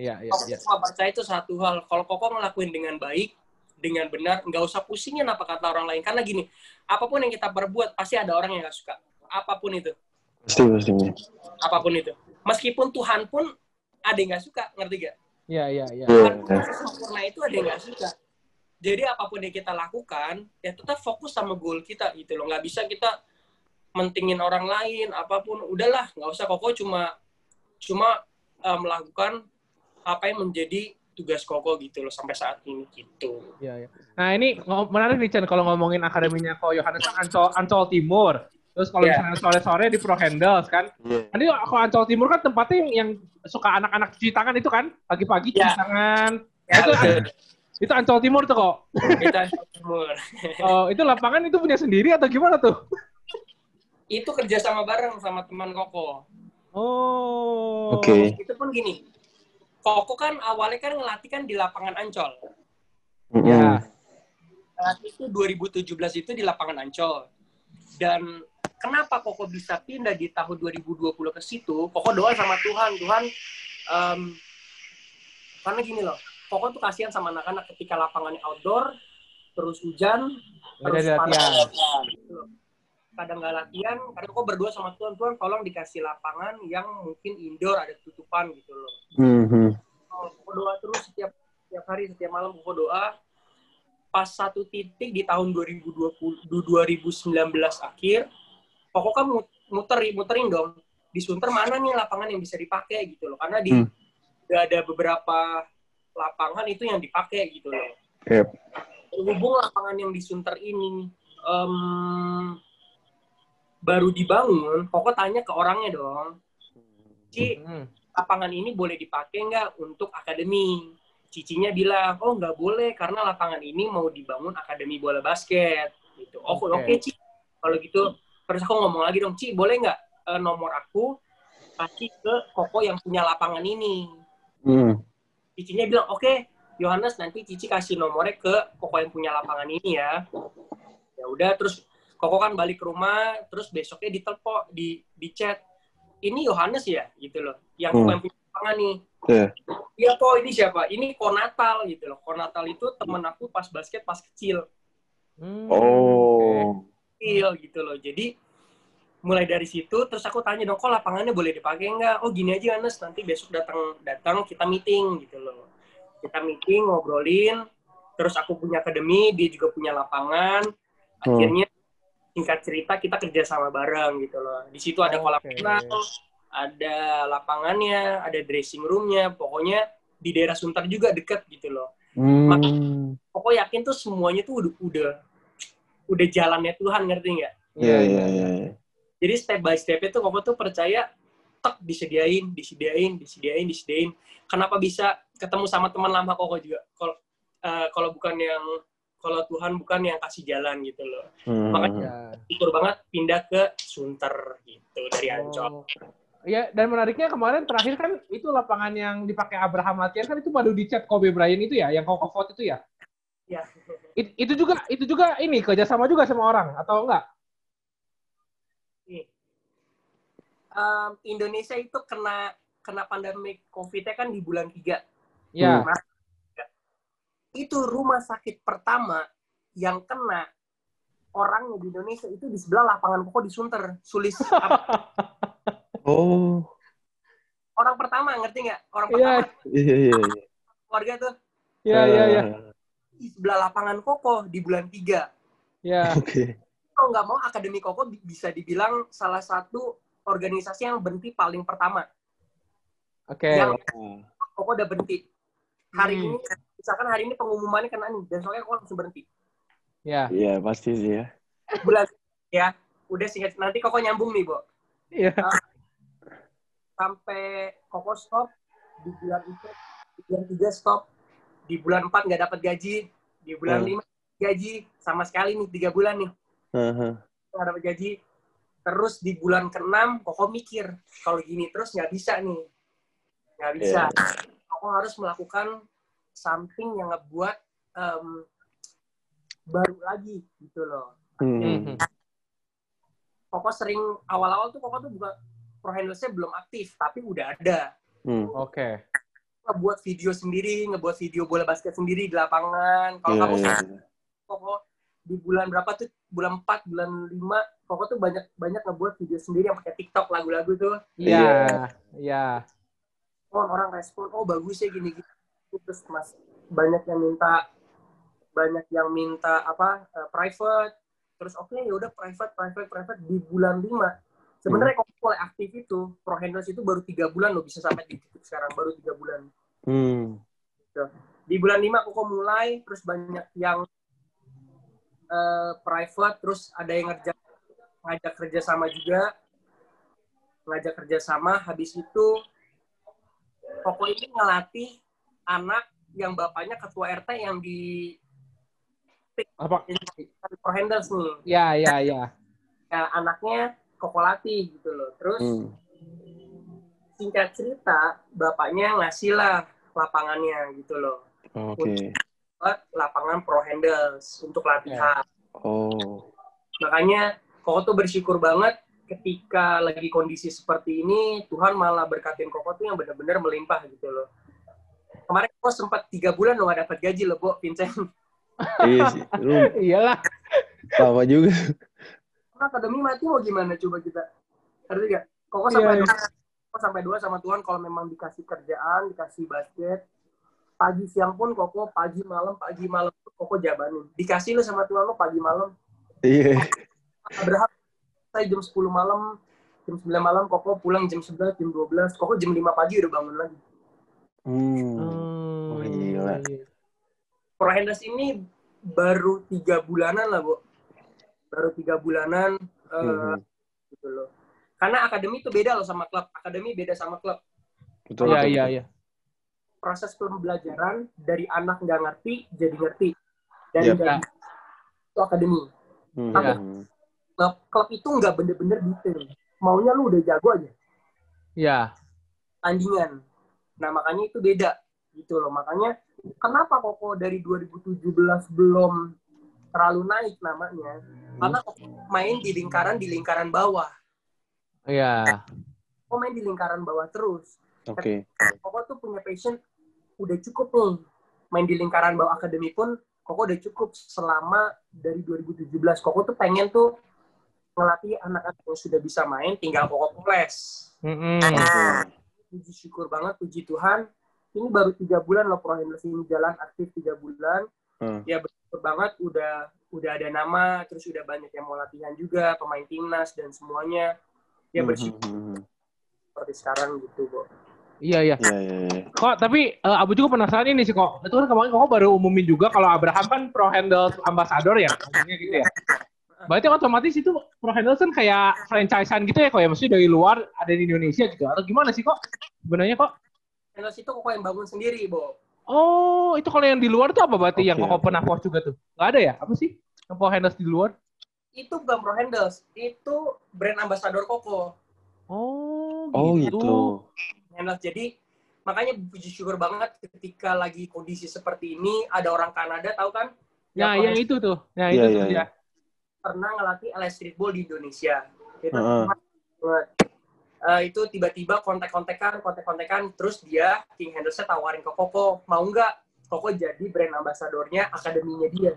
Iya, iya, iya. cuma percaya itu satu hal kalau Koko ngelakuin dengan baik dengan benar nggak usah pusingin apa kata orang lain karena gini apa pun yang kita perbuat pasti ada orang yang nggak suka apa pun itu Pasti, pastinya. apa pun itu meskipun Tuhan pun ada yang nggak suka ngerti gak Iya, iya, iya. Iya. Tuhan sempurna itu ada yang nggak suka jadi apa pun yang kita lakukan ya tetap fokus sama goal kita gitu loh nggak bisa kita mentingin orang lain apa pun udahlah nggak usah koko cuma cuma eh, melakukan apa yang menjadi tugas koko gitu loh sampai saat ini gitu Iya, iya. Nah ini menarik nih Chan kalau ngomongin akademinya Ko Yohanes kan Ancol, Ancol Timur. Terus kalau Iya. misalnya sore-sore di Pro Handles kan. Iya. Nanti kalau Ancol Timur kan tempatnya yang, yang suka anak-anak cuci tangan itu kan. Pagi-pagi cuci Iya. tangan. ya, itu, itu Ancol Timur tuh kok. kita timur Oh, itu lapangan itu punya sendiri atau gimana tuh? itu kerja sama bareng sama teman koko Oh. Oke. itu pun gini koko kan awalnya kan ngelatih kan di lapangan ancol Mm-mm. Ya. Saat itu 2017 itu di lapangan Ancol. Dan kenapa Koko bisa pindah di tahun 2020 ke situ? Koko doa sama Tuhan, Tuhan, em, karena gini loh, Koko tuh kasihan sama anak-anak ketika lapangannya outdoor, terus hujan, Nggak terus panas. latihan. Gitu. Kadang nggak latihan, karena Koko berdua sama Tuhan, Tuhan tolong dikasih lapangan yang mungkin indoor ada tutupan gitu loh. Mhm. Koko doa terus setiap setiap hari setiap malam Koko doa pas satu titik di tahun 2020 du- 2019 akhir Koko kan mut- muter muterin dong di Sunter mana nih lapangan yang bisa dipakai gitu loh. Karena di Hmm. udah ada beberapa lapangan itu yang dipakai gitu loh. Yep. Berhubung lapangan yang di Sunter ini em, baru dibangun, Koko tanya ke orangnya dong, Ci, Hmm. lapangan ini boleh dipakai nggak untuk akademi? Cicinya bilang, oh nggak boleh karena lapangan ini mau dibangun akademi bola basket. Gitu. Oh Oke. oke Ci, kalau gitu. Terus aku ngomong lagi dong, Ci boleh nggak eh, nomor aku kasih ke Koko yang punya lapangan ini? Hmm. Cicinya bilang, oke Yohanes nanti Cici kasih nomornya ke Koko yang punya lapangan ini ya. Ya udah, terus Koko kan balik ke rumah, terus besoknya ditelepon, di, di chat, ini Yohanes ya, gitu loh. Yang Koko Hmm. yang punya lapangan nih. Iya. Iya kok, ini siapa? Ini Konatal gitu loh. Konatal itu temen aku pas basket pas kecil. Hmm, Oh. Kecil gitu loh. Jadi mulai dari situ terus aku tanya dong kok lapangannya boleh dipakai nggak oh gini aja Anes nanti besok datang datang kita meeting gitu loh kita meeting ngobrolin terus aku punya akademi dia juga punya lapangan Hmm. akhirnya singkat cerita kita kerja sama bareng gitu loh di situ ada kolam Oke. renang ada lapangannya ada dressing roomnya pokoknya di daerah Sunter juga deket gitu loh Hmm. pokoknya yakin tuh semuanya tuh udah udah udah jalannya Tuhan ngerti nggak Iya, iya, iya. Iya. Jadi step by step itu Koko tuh percaya tek disediain, disediain, disediain, disediain. Kenapa bisa ketemu sama teman lama Koko juga? Kalau eh, kalau bukan yang kalau Tuhan bukan yang kasih jalan gitu loh. Hmm. Makanya Ya. syukur banget pindah ke Sunter gitu dari Ancol. Oh. Ya, dan menariknya kemarin terakhir kan itu lapangan yang dipakai Abraham latihan kan itu baru dicat Kobe Bryant itu ya, yang Koko vote itu ya. Ya. It- itu juga itu juga ini kerjasama juga sama orang atau enggak? Nih. Em, Indonesia itu kena kena pandemi COVID-nya kan di bulan 3. Ya. Hmm. Itu rumah sakit pertama yang kena orangnya di Indonesia itu di sebelah lapangan Koko di Sunter. Sulis apa, Oh. orang pertama ngerti nggak? Orang Iya. pertama Iya, iya, iya. keluarga tuh Iya, iya, iya. di sebelah lapangan Koko di bulan 3. Ya. Oke. Kalau nggak mau Akademi Koko bi- bisa dibilang salah satu organisasi yang berhenti paling pertama. Oke. Yang Koko udah berhenti. Hari Hmm. ini, misalkan hari ini pengumumannya kena nih, besoknya Koko langsung berhenti. Ya. Iya, pasti sih ya. Bulan ya, udah singkat. Nanti Koko nyambung nih, Bo. Iya. Sampai Koko stop di bulan itu, di bulan 3 stop, di bulan 4 nggak dapat gaji, di bulan Hmm. 5 gaji, sama sekali nih, tiga bulan nih. Aha. nggak dapat gaji. Terus di bulan ke-6, Koko mikir, kalau gini terus nggak bisa nih. Nggak bisa. Koko harus melakukan something yang ngebuat em, baru lagi gitu loh. Hmm. Mhm. Koko sering, awal-awal tuh Koko tuh buka pro handlers-nya belum aktif, tapi udah ada. Hmm. Oke. Ngebuat video sendiri, ngebuat video bola basket sendiri di lapangan. Kalau Iya, kamu iya. Koko di bulan berapa tuh? Bulan 4, bulan 5, Koko tuh banyak banyak ngebuat video sendiri yang pakai TikTok lagu-lagu tuh. Iya. Iya. oh orang respon oh bagus ya gini gini terus mas banyak yang minta banyak yang minta apa eh, private terus oke ya udah private private private di bulan 5 sebenarnya kalau mulai aktif itu pro handlers itu baru tiga bulan loh bisa sampai di titik sekarang baru tiga bulan Hmm. di bulan 5 koko mulai terus banyak yang eh, private terus ada yang ngerja ngajak kerja sama juga ngajak kerja sama habis itu koko ini ngelatih anak yang bapaknya ketua RT yang di Apa? Pro Handles nih Ya, ya, ya. ya, anaknya koko latih gitu loh terus Hmm. singkat cerita bapaknya ngasih lah lapangannya gitu loh Oke. Lapangan pro handles untuk latihan. Oh. Makanya Koko tuh bersyukur banget ketika lagi kondisi seperti ini Tuhan malah berkatin Koko tuh yang benar-benar melimpah gitu loh. Kemarin Koko sempat tiga bulan loh gak dapat gaji loh, Bo, Vincent. Iya sih. Lu Iyalah. lama juga. Karena akademi mati mau gimana coba kita? Ngerti gak? Koko Iya, sampai iya. dua, Koko sampai dua sama Tuhan kalau memang dikasih kerjaan, dikasih basket, pagi siang pun Koko pagi malam pagi malam Koko jabanin. Dikasih lu sama Tuhan lo pagi malam Iya. Abraham saya jam 10 malam jam 9 malam Koko pulang jam 11 jam 12 Koko jam 5 pagi udah bangun lagi Hmm. Hmm, Wah, gila. iya. Pro Handles ini baru tiga bulanan lah bu baru tiga bulanan eh, Mhm. gitu loh karena akademi itu beda loh sama klub akademi beda sama klub Betul, Iya, iya, iya. Proses pembelajaran dari anak nggak ngerti jadi ngerti dari Yep. nggak bisa, itu akademi Mhm. Iya. klub klub itu nggak bener-bener detail maunya lu udah jago aja Iya. tandingan nah makanya itu beda gitu loh makanya kenapa Koko dari 2017 belum terlalu naik namanya karena Koko main di lingkaran di lingkaran bawah Iya. Koko main di lingkaran bawah terus Oke. Koko tuh punya passion udah cukup nih. Main di lingkaran bawah akademi pun Koko udah cukup selama dari 2017 Koko tuh pengen tuh ngelatih anak-anak yang sudah bisa main tinggal Koko les Mm-mm. puji syukur banget puji Tuhan. Ini baru tiga bulan loh Pro Handles ini jalan aktif tiga bulan. Hmm. ya bersyukur banget udah udah ada nama terus udah banyak yang mau latihan juga pemain timnas dan semuanya. Ya bersyukur Mhm. seperti sekarang gitu kok Iya, iya. Iya, iya, iya. Kok tapi eh, Abu juga penasaran ini sih kok. Itu kan kemarin kok baru umumin juga kalau Abraham kan Pro Handles Ambassador ya, maksudnya gitu ya. Berarti otomatis itu Pro Handles kan kayak franchisean gitu ya kok ya, maksudnya dari luar ada di Indonesia gitu. Atau gimana sih kok? Sebenarnya kok? Handles itu kok yang bangun sendiri Bo Oh, itu kalau yang di luar tuh apa berarti yang Oke, kok pernah post juga tuh? Gak ada ya? Apa sih? Yang Pro Handles di luar? itu bukan Pro Handles itu brand ambassador Koko Oh, Oh, gitu. Handles jadi makanya puji syukur banget ketika lagi kondisi seperti ini ada orang Kanada tahu kan Ya, Yang yang itu tuh. Ya, Iya, itu iya, tuh iya. ya. pernah ngelatih LS streetball di Indonesia. Itu Heeh. banget. Eh, itu tiba-tiba kontak-kontakan, kontak-kontakan, terus dia King Henderson tawarin ke Koko, mau nggak Koko jadi brand ambasadornya akademinya dia.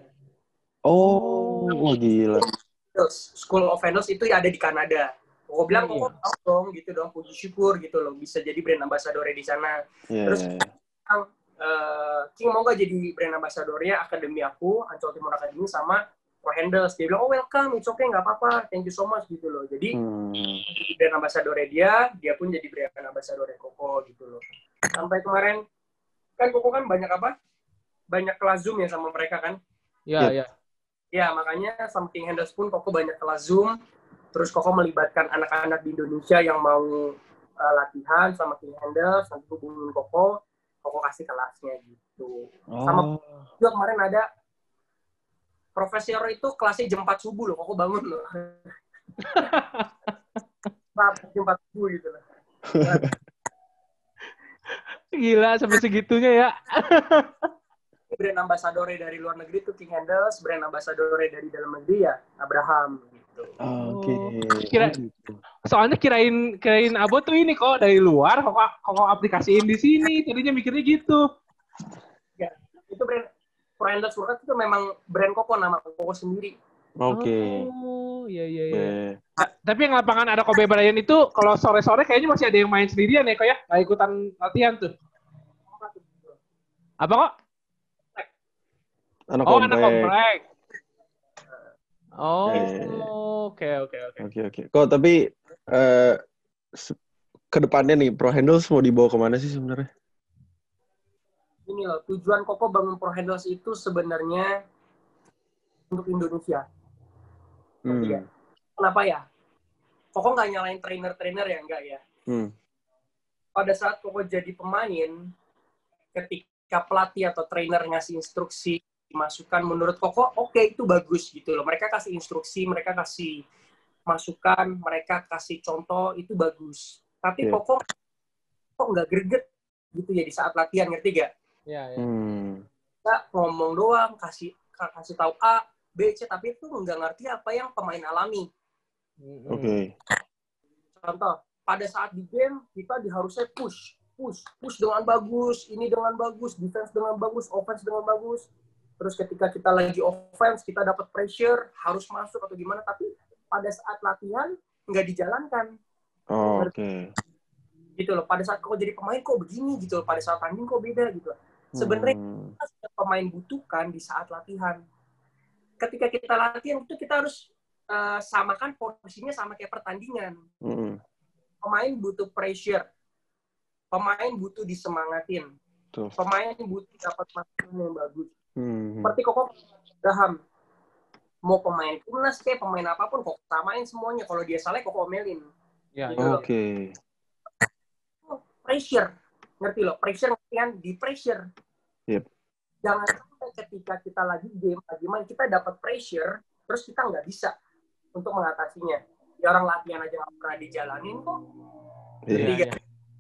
Oh, wah gila. Terus School of Handles itu ada di Kanada. Koko bilang Iya. Koko mau dong, gitu dong, puji syukur gitu loh, bisa jadi brand ambasadornya di sana. Iya, Terus iya, iya. eh, King mau nggak jadi brand ambassadornya akademi aku, Ancol Timur Academy sama Pro Handles. Dia bilang, oh welcome, it's okay, nggak apa-apa, thank you so much gitu loh. Jadi Hmm. jadi brand ambassadornya dia, dia pun jadi brand ambassadornya Koko gitu loh. Sampai kemarin, kan Koko kan banyak apa? Banyak kelas Zoom ya sama mereka kan? Ya, Yep. ya. Ya, makanya sama King Handles pun Koko banyak kelas Zoom. Terus Koko melibatkan anak-anak di Indonesia yang mau uh, latihan sama King Handles, nanti hubungin Koko, Koko kasih kelasnya gitu. Sama- Oh. Juga kemarin ada profesor itu kelasnya jam 4 subuh loh, Koko bangun loh. jam 4 subuh gitu loh. Gila sampai segitunya ya. brand ambassadornya dari luar negeri itu King Handles, brand ambassadornya dari dalam negeri ya Abraham Oke. Kira- Oh, gitu. Soalnya kirain kirain Abo tuh ini kok dari luar kok kok aplikasiin di sini. Tadinya mikirnya gitu. Ya, itu brand Pro Handles Workout itu memang brand Koko nama Koko sendiri. Oke. Oh, iya iya iya. Ah, Tapi yang lapangan ada Kobe Bryant itu kalau sore-sore kayaknya masih ada yang main sendirian ya kok ya? Nggak ikutan latihan tuh. Apa kok? Anak Oh, anak komplek. Oh, Eh. oke oke oke. Oke oke. Kok tapi eh se- ke depannya nih Pro Handles mau dibawa ke mana sih sebenarnya? Ini loh, tujuan Koko bangun Pro Handles itu sebenarnya untuk Indonesia. Hmm. Iya. Kenapa ya? Koko nggak nyalain trainer-trainer ya, enggak ya. Hmm. Pada saat Koko jadi pemain, ketika pelatih atau trainer ngasih instruksi, masukan menurut Koko, oke itu bagus gitu loh. Mereka kasih instruksi, mereka kasih masukan, mereka kasih contoh, itu bagus. Tapi Iya. Koko kok nggak greget gitu ya di saat latihan, ngerti gak? Iya iya. Hmm. kita ngomong doang kasih ka- kasih tahu A B C tapi itu nggak ngerti apa yang pemain alami. Oke. contoh pada saat di game kita diharusnya push push push dengan bagus ini dengan bagus defense dengan bagus offense dengan bagus terus ketika kita lagi offense kita dapat pressure harus masuk atau gimana tapi pada saat latihan nggak dijalankan Oh, Oke. gitu loh pada saat kau jadi pemain kok begini gitu loh pada saat tanding kok beda gitu loh. sebenarnya Hmm. yang pemain butuhkan di saat latihan. Ketika kita latihan itu kita harus eh, samakan porsinya sama kayak pertandingan. Mm-mm. Pemain butuh pressure. Pemain butuh disemangatin. Tuh. Pemain butuh dapat masukan yang bagus. Hmm. Seperti Koko Abraham. Mau pemain timnas kayak pemain apa pun, Koko samain semuanya. Kalau dia salah, Koko omelin. Ya, Gitu ya. loh. Oke. Pressure. Ngerti loh? Pressure ngerti kan? Di pressure. Yep. Jangan sampai ketika kita lagi game, lagi main, kita dapat pressure, terus kita nggak bisa untuk mengatasinya. Ya orang latihan aja nggak pernah dijalanin kok. Iya, Iya, iya.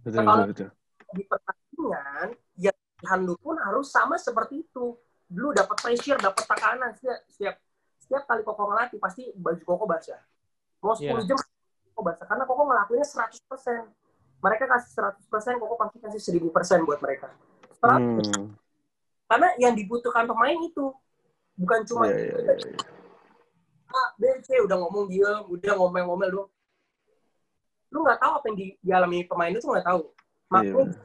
betul, betul, betul. Di pertandingan, ya latihan lu pun harus sama seperti itu. Lu dapat pressure, dapat tekanan. Setiap, setiap, setiap kali Koko ngelatih, pasti baju Koko basah. Mau 10 Iya. jam, Koko basah. Karena Koko ngelakuinnya 100%. Mereka kasih 100%, Koko pasti kasih 1000% buat mereka. 100%. Hmm. Karena yang dibutuhkan pemain itu. Bukan cuma Iya, iya, iya, iya. A, B, C, udah ngomong dia, udah ngomel-ngomel doang. Lu nggak tahu apa yang di- dialami pemain itu nggak tahu. Makanya Iya.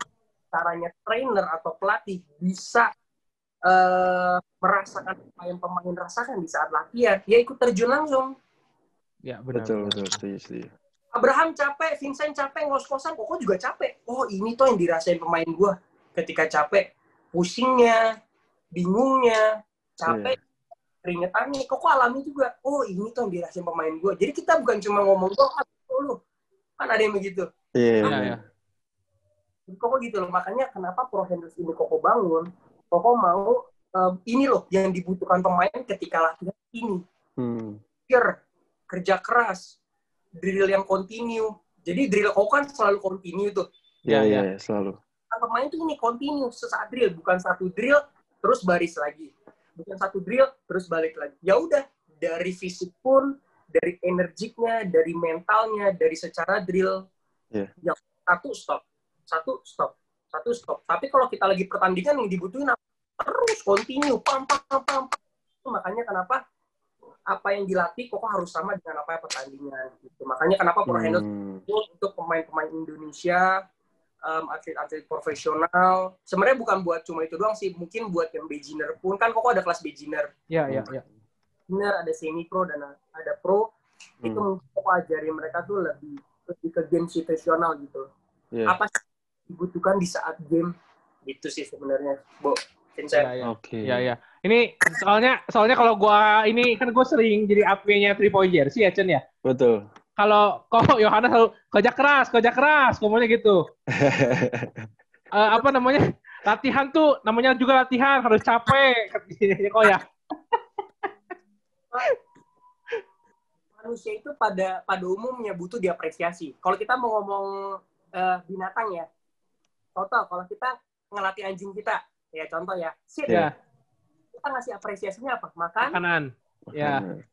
caranya trainer atau pelatih bisa eh, merasakan apa yang pemain rasakan di saat latihan, ya ikut terjun langsung. Ya, benar. Betul, betul, setuju, setuju. Abraham capek, Vincent capek, ngos-ngosan, Koko juga capek. Oh ini tuh yang dirasain pemain gua ketika capek. Pusingnya, bingungnya, capek, keringetannya. Koko alami juga. Oh ini tuh yang dirasain pemain gua. Jadi kita bukan cuma ngomong doang, ah, lu. Kan ada yang begitu. Iya, Iya, iya. iya. Koko gitu loh. Makanya kenapa Pro Handles ini Koko bangun, Koko mau eh, ini loh yang dibutuhkan pemain ketika latihan ini. Hmm. Kerja keras, drill yang continue. Jadi drill Koko kan selalu continue tuh. Iya, Iya, iya, iya. selalu. Nah, pemain tuh ini continue sesaat drill, bukan satu drill terus baris lagi. Bukan satu drill terus balik lagi. Ya udah, dari fisik pun, dari energiknya, dari mentalnya, dari secara drill. Iya. Ya satu stop, satu stop, satu stop. Tapi kalau kita lagi pertandingan yang dibutuhin apa? terus continue, pam pam pam pam. Itu makanya kenapa apa yang dilatih kok harus sama dengan apa yang pertandingan gitu. Makanya kenapa Pro Handles Hmm. untuk pemain-pemain Indonesia, um, atlet-atlet profesional. Sebenarnya bukan buat cuma itu doang sih, mungkin buat yang beginner pun kan kok ada kelas beginner, Ya, ya, ya. beginner ada semi pro dan ada pro. Itu Hmm. mungkin kok ajari mereka tuh lebih lebih ke game situasional gitu. Iya. Apa sih dibutuhkan di saat game? Gitu sih sebenarnya, Bo. Vincent. Ya, ya. Oke. Ya, ya. Ini soalnya soalnya kalau gua ini kan gue sering jadi adminnya three point jersey ya, Chen ya. Betul. Kalau kok Yohanes selalu kerja keras, kerja keras, ngomongnya gitu. Eh, apa namanya? Latihan tuh namanya juga latihan, harus capek. katanya kok ya. manusia itu pada pada umumnya butuh diapresiasi. Kalau kita mau ngomong eh, binatang ya, contoh kalau kita ngelatih anjing kita, ya contoh ya, sit, Ya, kita ngasih apresiasinya apa? Makan, makanan. Ya. Makanya.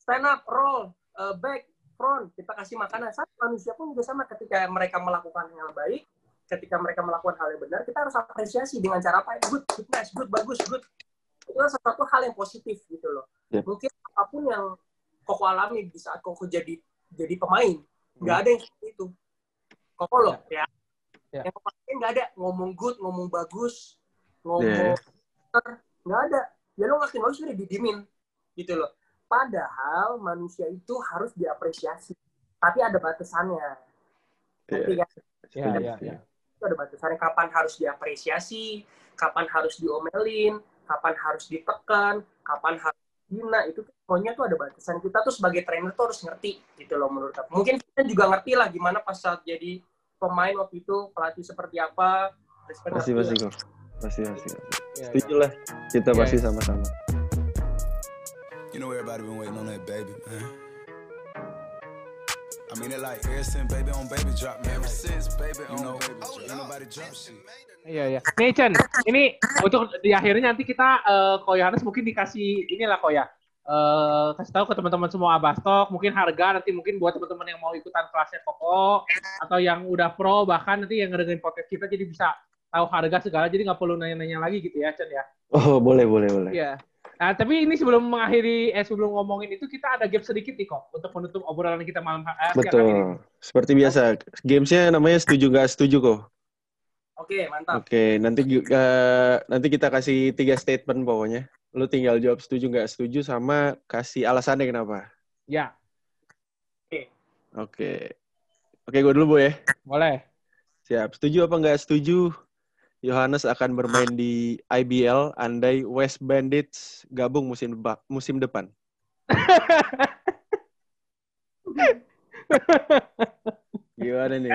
stand up, roll, eh, back, front, kita kasih makanan. Sama manusia pun juga sama ketika mereka melakukan yang baik, ketika mereka melakukan hal yang benar, kita harus apresiasi dengan cara apa? Good, good, nice, good, bagus, good. Itu adalah sesuatu hal yang positif gitu loh. Yep. Mungkin apa pun yang Koko alami di saat Koko jadi jadi pemain, nggak ada yang seperti itu. Koko loh, ya. Ya. Yang Koko lakuin nggak ada ngomong good, ngomong bagus, ngomong Yeah. nggak ada. Ya lo ngelakuin bagus udah didimin gitu loh. Padahal manusia itu harus diapresiasi, tapi ada batasannya. Iya. kan? Ya, Setuju, ya, setuju. ya. Itu ada batasannya kapan harus diapresiasi, kapan harus diomelin, kapan harus ditekan, kapan harus hina itu tuh pokoknya tuh ada batasan kita tuh sebagai trainer tuh harus ngerti gitu loh menurut aku. Mungkin kita juga ngerti lah gimana pas saat jadi pemain waktu itu pelatih seperti apa. respect Pasti, pasti kok. Pasti, pasti. pasti. Ya, Setuju lah. Kita pasti iya. sama-sama. You know everybody been waiting on that baby, man. I mean it like ever since baby on baby drop, man. Ever since baby on baby drop, ain't nobody drop shit. Iya, iya. Nih, Chen, ini untuk di akhirnya nanti kita, eh Ko Yohanes mungkin dikasih, inilah Ko eh kasih tahu ke teman-teman semua Abastok, mungkin harga nanti mungkin buat teman-teman yang mau ikutan kelasnya Koko, atau yang udah pro, bahkan nanti yang ngedengerin podcast kita jadi bisa tahu harga segala, jadi nggak perlu nanya-nanya lagi gitu ya, Chen ya. Oh, boleh, boleh, boleh. Iya. Nah, tapi ini sebelum mengakhiri, eh sebelum ngomongin itu, kita ada gap sedikit nih kok, untuk menutup obrolan kita malam eh, siang hari ini. Betul. Seperti biasa, gamesnya namanya setuju nggak setuju kok. Oke, mantap. Oke, nanti eh, nanti kita kasih tiga statement pokoknya. Lu tinggal jawab setuju nggak setuju sama kasih alasannya kenapa. Ya, Oke. Oke, gue dulu, Boy ya. boleh. Siap. Setuju apa nggak setuju? Yohanes akan bermain di IBL andai West Bandits gabung musim musim depan. Gimana nih?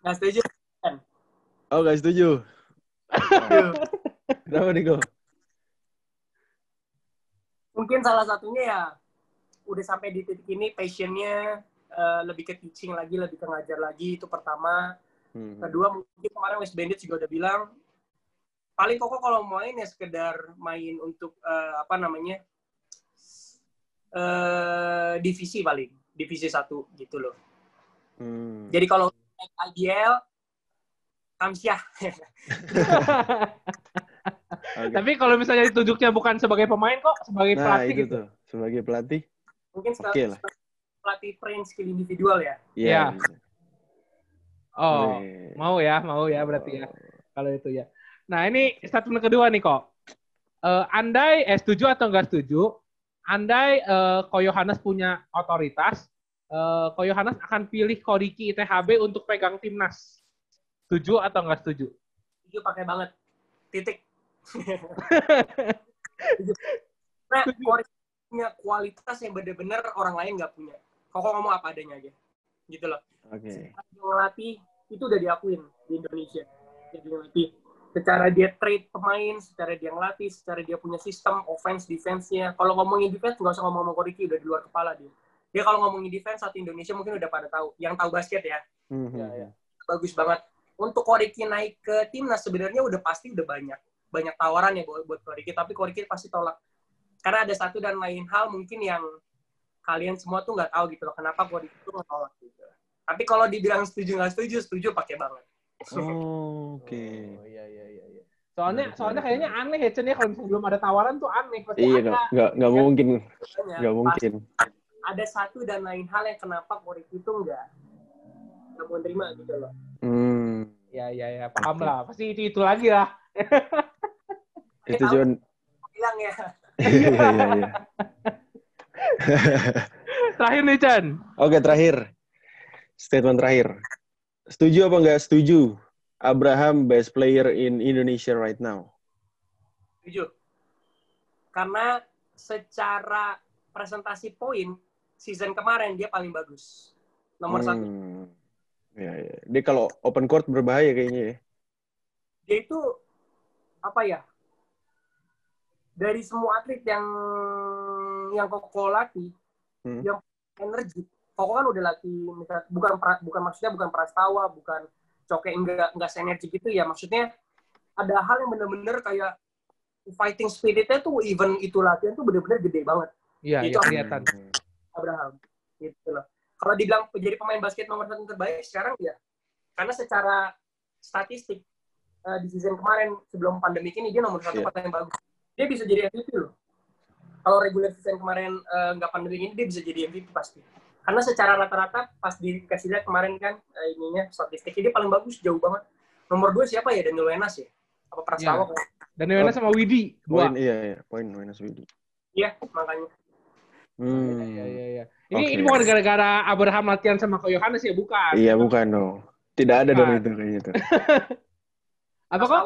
Nggak setuju? Oh, nggak setuju. Kenapa nih? Mungkin salah satunya ya udah sampai di titik ini passionnya eh, lebih ke teaching lagi, lebih ke ngajar lagi itu pertama. Hmm. Kedua mungkin kemarin West Bandits juga udah bilang paling koko kalau main ya sekedar main untuk eh, apa namanya eh divisi paling divisi satu gitu loh. Hmm. Jadi kalau IBL Kamsyah. Oke. Tapi kalau misalnya ditunjuknya bukan sebagai pemain kok, sebagai Nah, pelatih itu gitu. tuh. Sebagai pelatih, Mungkin sekali lah. pelatih train skill individual ya. Iya. Iya. Oh, Wih. mau ya, mau ya berarti ya. Kalau itu ya. Nah, ini statement kedua nih kok. Eh, andai eh, setuju atau enggak setuju, andai eh, Ko Yohanes punya otoritas, eh, Ko Yohanes akan pilih Koriki ITHB untuk pegang timnas. Setuju atau enggak setuju? Itu pakai banget. Titik. nah, punya kualitas yang bener-bener orang lain nggak punya. Koko ngomong apa adanya aja. Gitu loh. Oke. Secara dia ngelatih, itu udah diakuin di Indonesia. Dia ngelatih. Secara dia trade pemain, secara dia ngelatih, secara dia punya sistem offense, defense-nya. Kalau ngomongin defense, nggak usah ngomong-ngomong Koriki, udah di luar kepala dia. Dia kalau ngomongin defense, satu Indonesia mungkin udah pada tahu. Yang tahu basket ya, Hmm, Iya, hmm, iya. bagus banget. Untuk Koriki naik ke timnas sebenarnya udah pasti udah banyak banyak tawaran ya buat buat Koriki, tapi Koriki pasti tolak. Karena ada satu dan lain hal mungkin yang kalian semua tuh nggak tahu gitu loh kenapa Koriki tuh ngetolak gitu. Tapi kalau dibilang setuju nggak setuju, setuju pakai banget. Oh, Oke. Oh, iya, iya, iya, iya. Soalnya, soalnya kayaknya aneh ya, Chen, ya. Kalau misalnya belum ada tawaran tuh aneh. Pasti Iya, nggak nggak nggak mungkin, nggak mungkin. Ada satu dan lain hal yang kenapa Koriki tuh nggak nggak mau terima gitu loh. Hmm. Iya, iya, iya. Paham Oke. lah. Pasti itu-itu lagi lah. Itu John. Bilang ya. Iya, iya, iya. Terakhir nih, Chan. Oke, terakhir. Statement terakhir. Setuju apa nggak setuju? Abraham best player in Indonesia right now. Setuju. Karena secara presentasi poin season kemarin dia paling bagus. Nomor satu. Hmm. Ya, ya. Dia kalau open court berbahaya kayaknya ya. Dia itu apa ya? Dari semua atlet yang yang Koko latih, Hmm. yang energi. Koko kan udah latih, misal, bukan pra- bukan maksudnya bukan prastawa, bukan coke enggak enggak senergi gitu ya. Maksudnya ada hal yang bener-bener kayak fighting spiritnya tuh even itu latihan tuh bener-bener gede banget. Iya, iya Itu- kelihatan. Hmm. Abraham gitu loh. Kalau dibilang jadi pemain basket nomor satu terbaik sekarang ya, karena secara statistik eh, di season kemarin sebelum pandemi ini dia nomor satu Iya. paling bagus. Dia bisa jadi MVP loh. Kalau regular season kemarin eh, nggak pandemi ini dia bisa jadi MVP pasti. Karena secara rata-rata pas dikasih lihat kemarin kan eh, ininya statistiknya dia paling bagus jauh banget. Nomor dua siapa ya Daniel Wenas ya? Apa Prastawa? kan? Dan Yohanes sama Widi. Poin iya iya, poin minus Widi. Iya makanya. Hmm. Iya, iya, iya. Ini, Oke. ini bukan gara-gara Abraham latihan sama Ko Yohanes ya, bukan. Iya, bukan dong. Tidak ada dong itu kayaknya itu. Apa kok?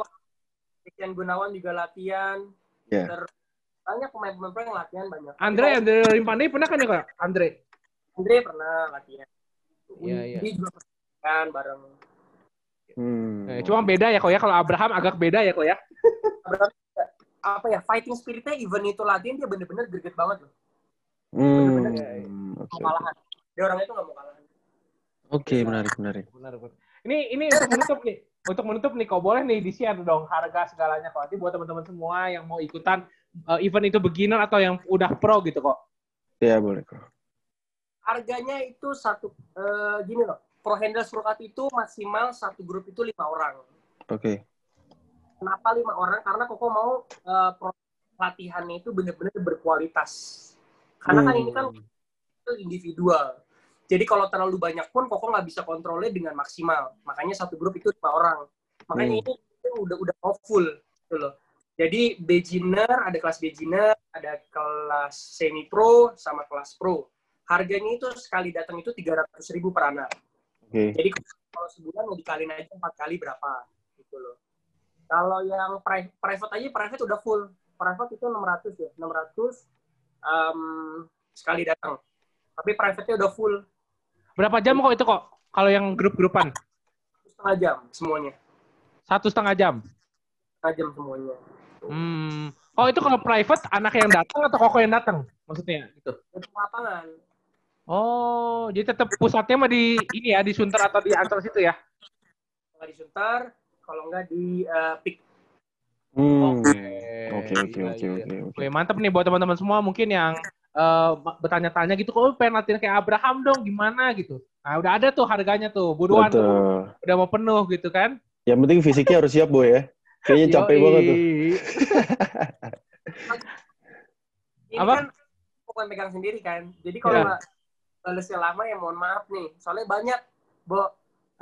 Christian Gunawan juga latihan. Iya. Ter- banyak pemain-pemain yang latihan banyak. Andre, Andre Rimpande pernah kan ya, Kak? Andre? Andre pernah latihan. Iya, iya. Dia juga pernah latihan bareng. Hmm. Eh, cuma beda ya kok ya, kalau Abraham agak beda ya kok ya. Berarti, apa ya fighting spiritnya even itu latihan dia bener-bener greget banget loh. Hmm. bener-bener Oke, Mau oke. kalahan. Dia orangnya itu nggak mau kalahan. Oke, menarik, menarik. Benar, benar. Ini ini untuk menutup nih. Untuk menutup nih, kok boleh nih di-share dong harga segalanya kok. Nanti buat teman-teman semua yang mau ikutan eh, event itu beginner atau yang udah pro gitu kok. Ya, boleh kok. Harganya itu satu eh, gini loh. Pro Handles Pro Cup itu maksimal satu grup itu lima orang. Oke. Kenapa lima orang? Karena Koko mau eh, pro latihannya itu bener-bener berkualitas. Karena kan ini kan Hmm. Individual. Jadi kalau terlalu banyak pun Koko nggak bisa kontrolnya dengan maksimal. Makanya satu grup itu lima orang. Makanya Hmm. ini udah udah full gitu loh. Jadi beginner, ada kelas beginner, ada kelas semi pro, sama kelas pro. Harganya itu sekali datang itu 300 ribu per anak. Oke. Jadi kalau sebulan mau dikaliin aja empat kali berapa gitu loh. Kalau yang pri- private aja private udah full. Private itu 600 ya, 600 em, sekali datang. Tapi private-nya udah full Berapa jam kok itu kok? Kalau yang grup-grupan? setengah jam semuanya. Satu setengah jam. Setengah jam semuanya. Hmm. Oh itu kalau private anak yang datang atau koko yang datang? Maksudnya gitu. Untuk lapangan. Oh, jadi tetap pusatnya mah di ini ya, di Sunter atau di Antara situ ya? Nggak di Sunter, kalau nggak di eh, PIK. Hmm. Oke. Oke oke oke gila. oke oke. Oke, mantap nih buat teman-teman semua mungkin yang eh, bertanya-tanya gitu, kok lu pengen latihan kayak Abraham dong, gimana gitu. Nah, udah ada tuh harganya tuh, buruan tuh. Betul. Udah mau penuh gitu kan. Yang penting fisiknya harus siap boy ya. Kayaknya capek Yoi. banget tuh. Ini Apa? kan bukan pegang sendiri kan. Jadi kalau balesnya lama ya mohon maaf nih. Soalnya banyak, Bo,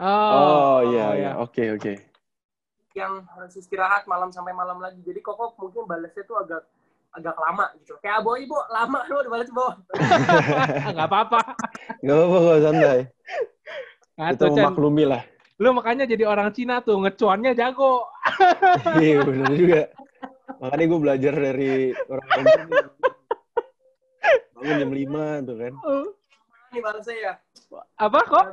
Oh, Oh iya oh, iya. Oke oke. yang harus istirahat malam sampai malam lagi. Jadi kok mungkin balesnya tuh agak agak lama gitu. Kayak Aboy, Bo, lama lu udah bales, Bo. Nggak apa-apa. Gak apa-apa kok santai. Nah, Chan. memaklumi lah. Lu makanya jadi orang Cina tuh, ngecuannya jago. Iya benar juga. Makanya gue belajar dari orang Bandung. Bangun jam 5 tuh kan. Nih balesnya ya. Apa kok?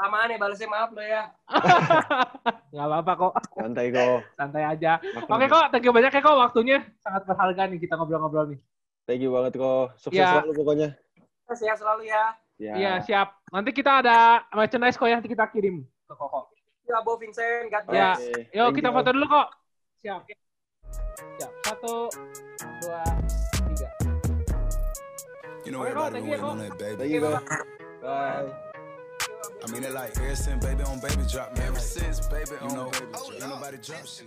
Lamaan ya balesnya, maaf lo ya. Nggak apa-apa kok, Santai kok. santai aja. Maklum. Oke kok, thank you banyak ya kok waktunya. Sangat berharga nih kita ngobrol-ngobrol nih. Thank you banget kok. Sukses Iya. selalu pokoknya. Sehat selalu ya. Ya. Iya, siap. Nanti kita ada merchandise kok yang kita kirim ke Koko. Ya, Bo Vincent, God Oke. Ya. bless. Yuk kita you. foto dulu kok. Siap. Siap. Satu, dua, tiga. You know Okay, everybody thank you, that Thank baby. you kok. Bye. I mean it like ever since baby on baby drop, man. Ever since baby on baby drop, ain't nobody drop shit.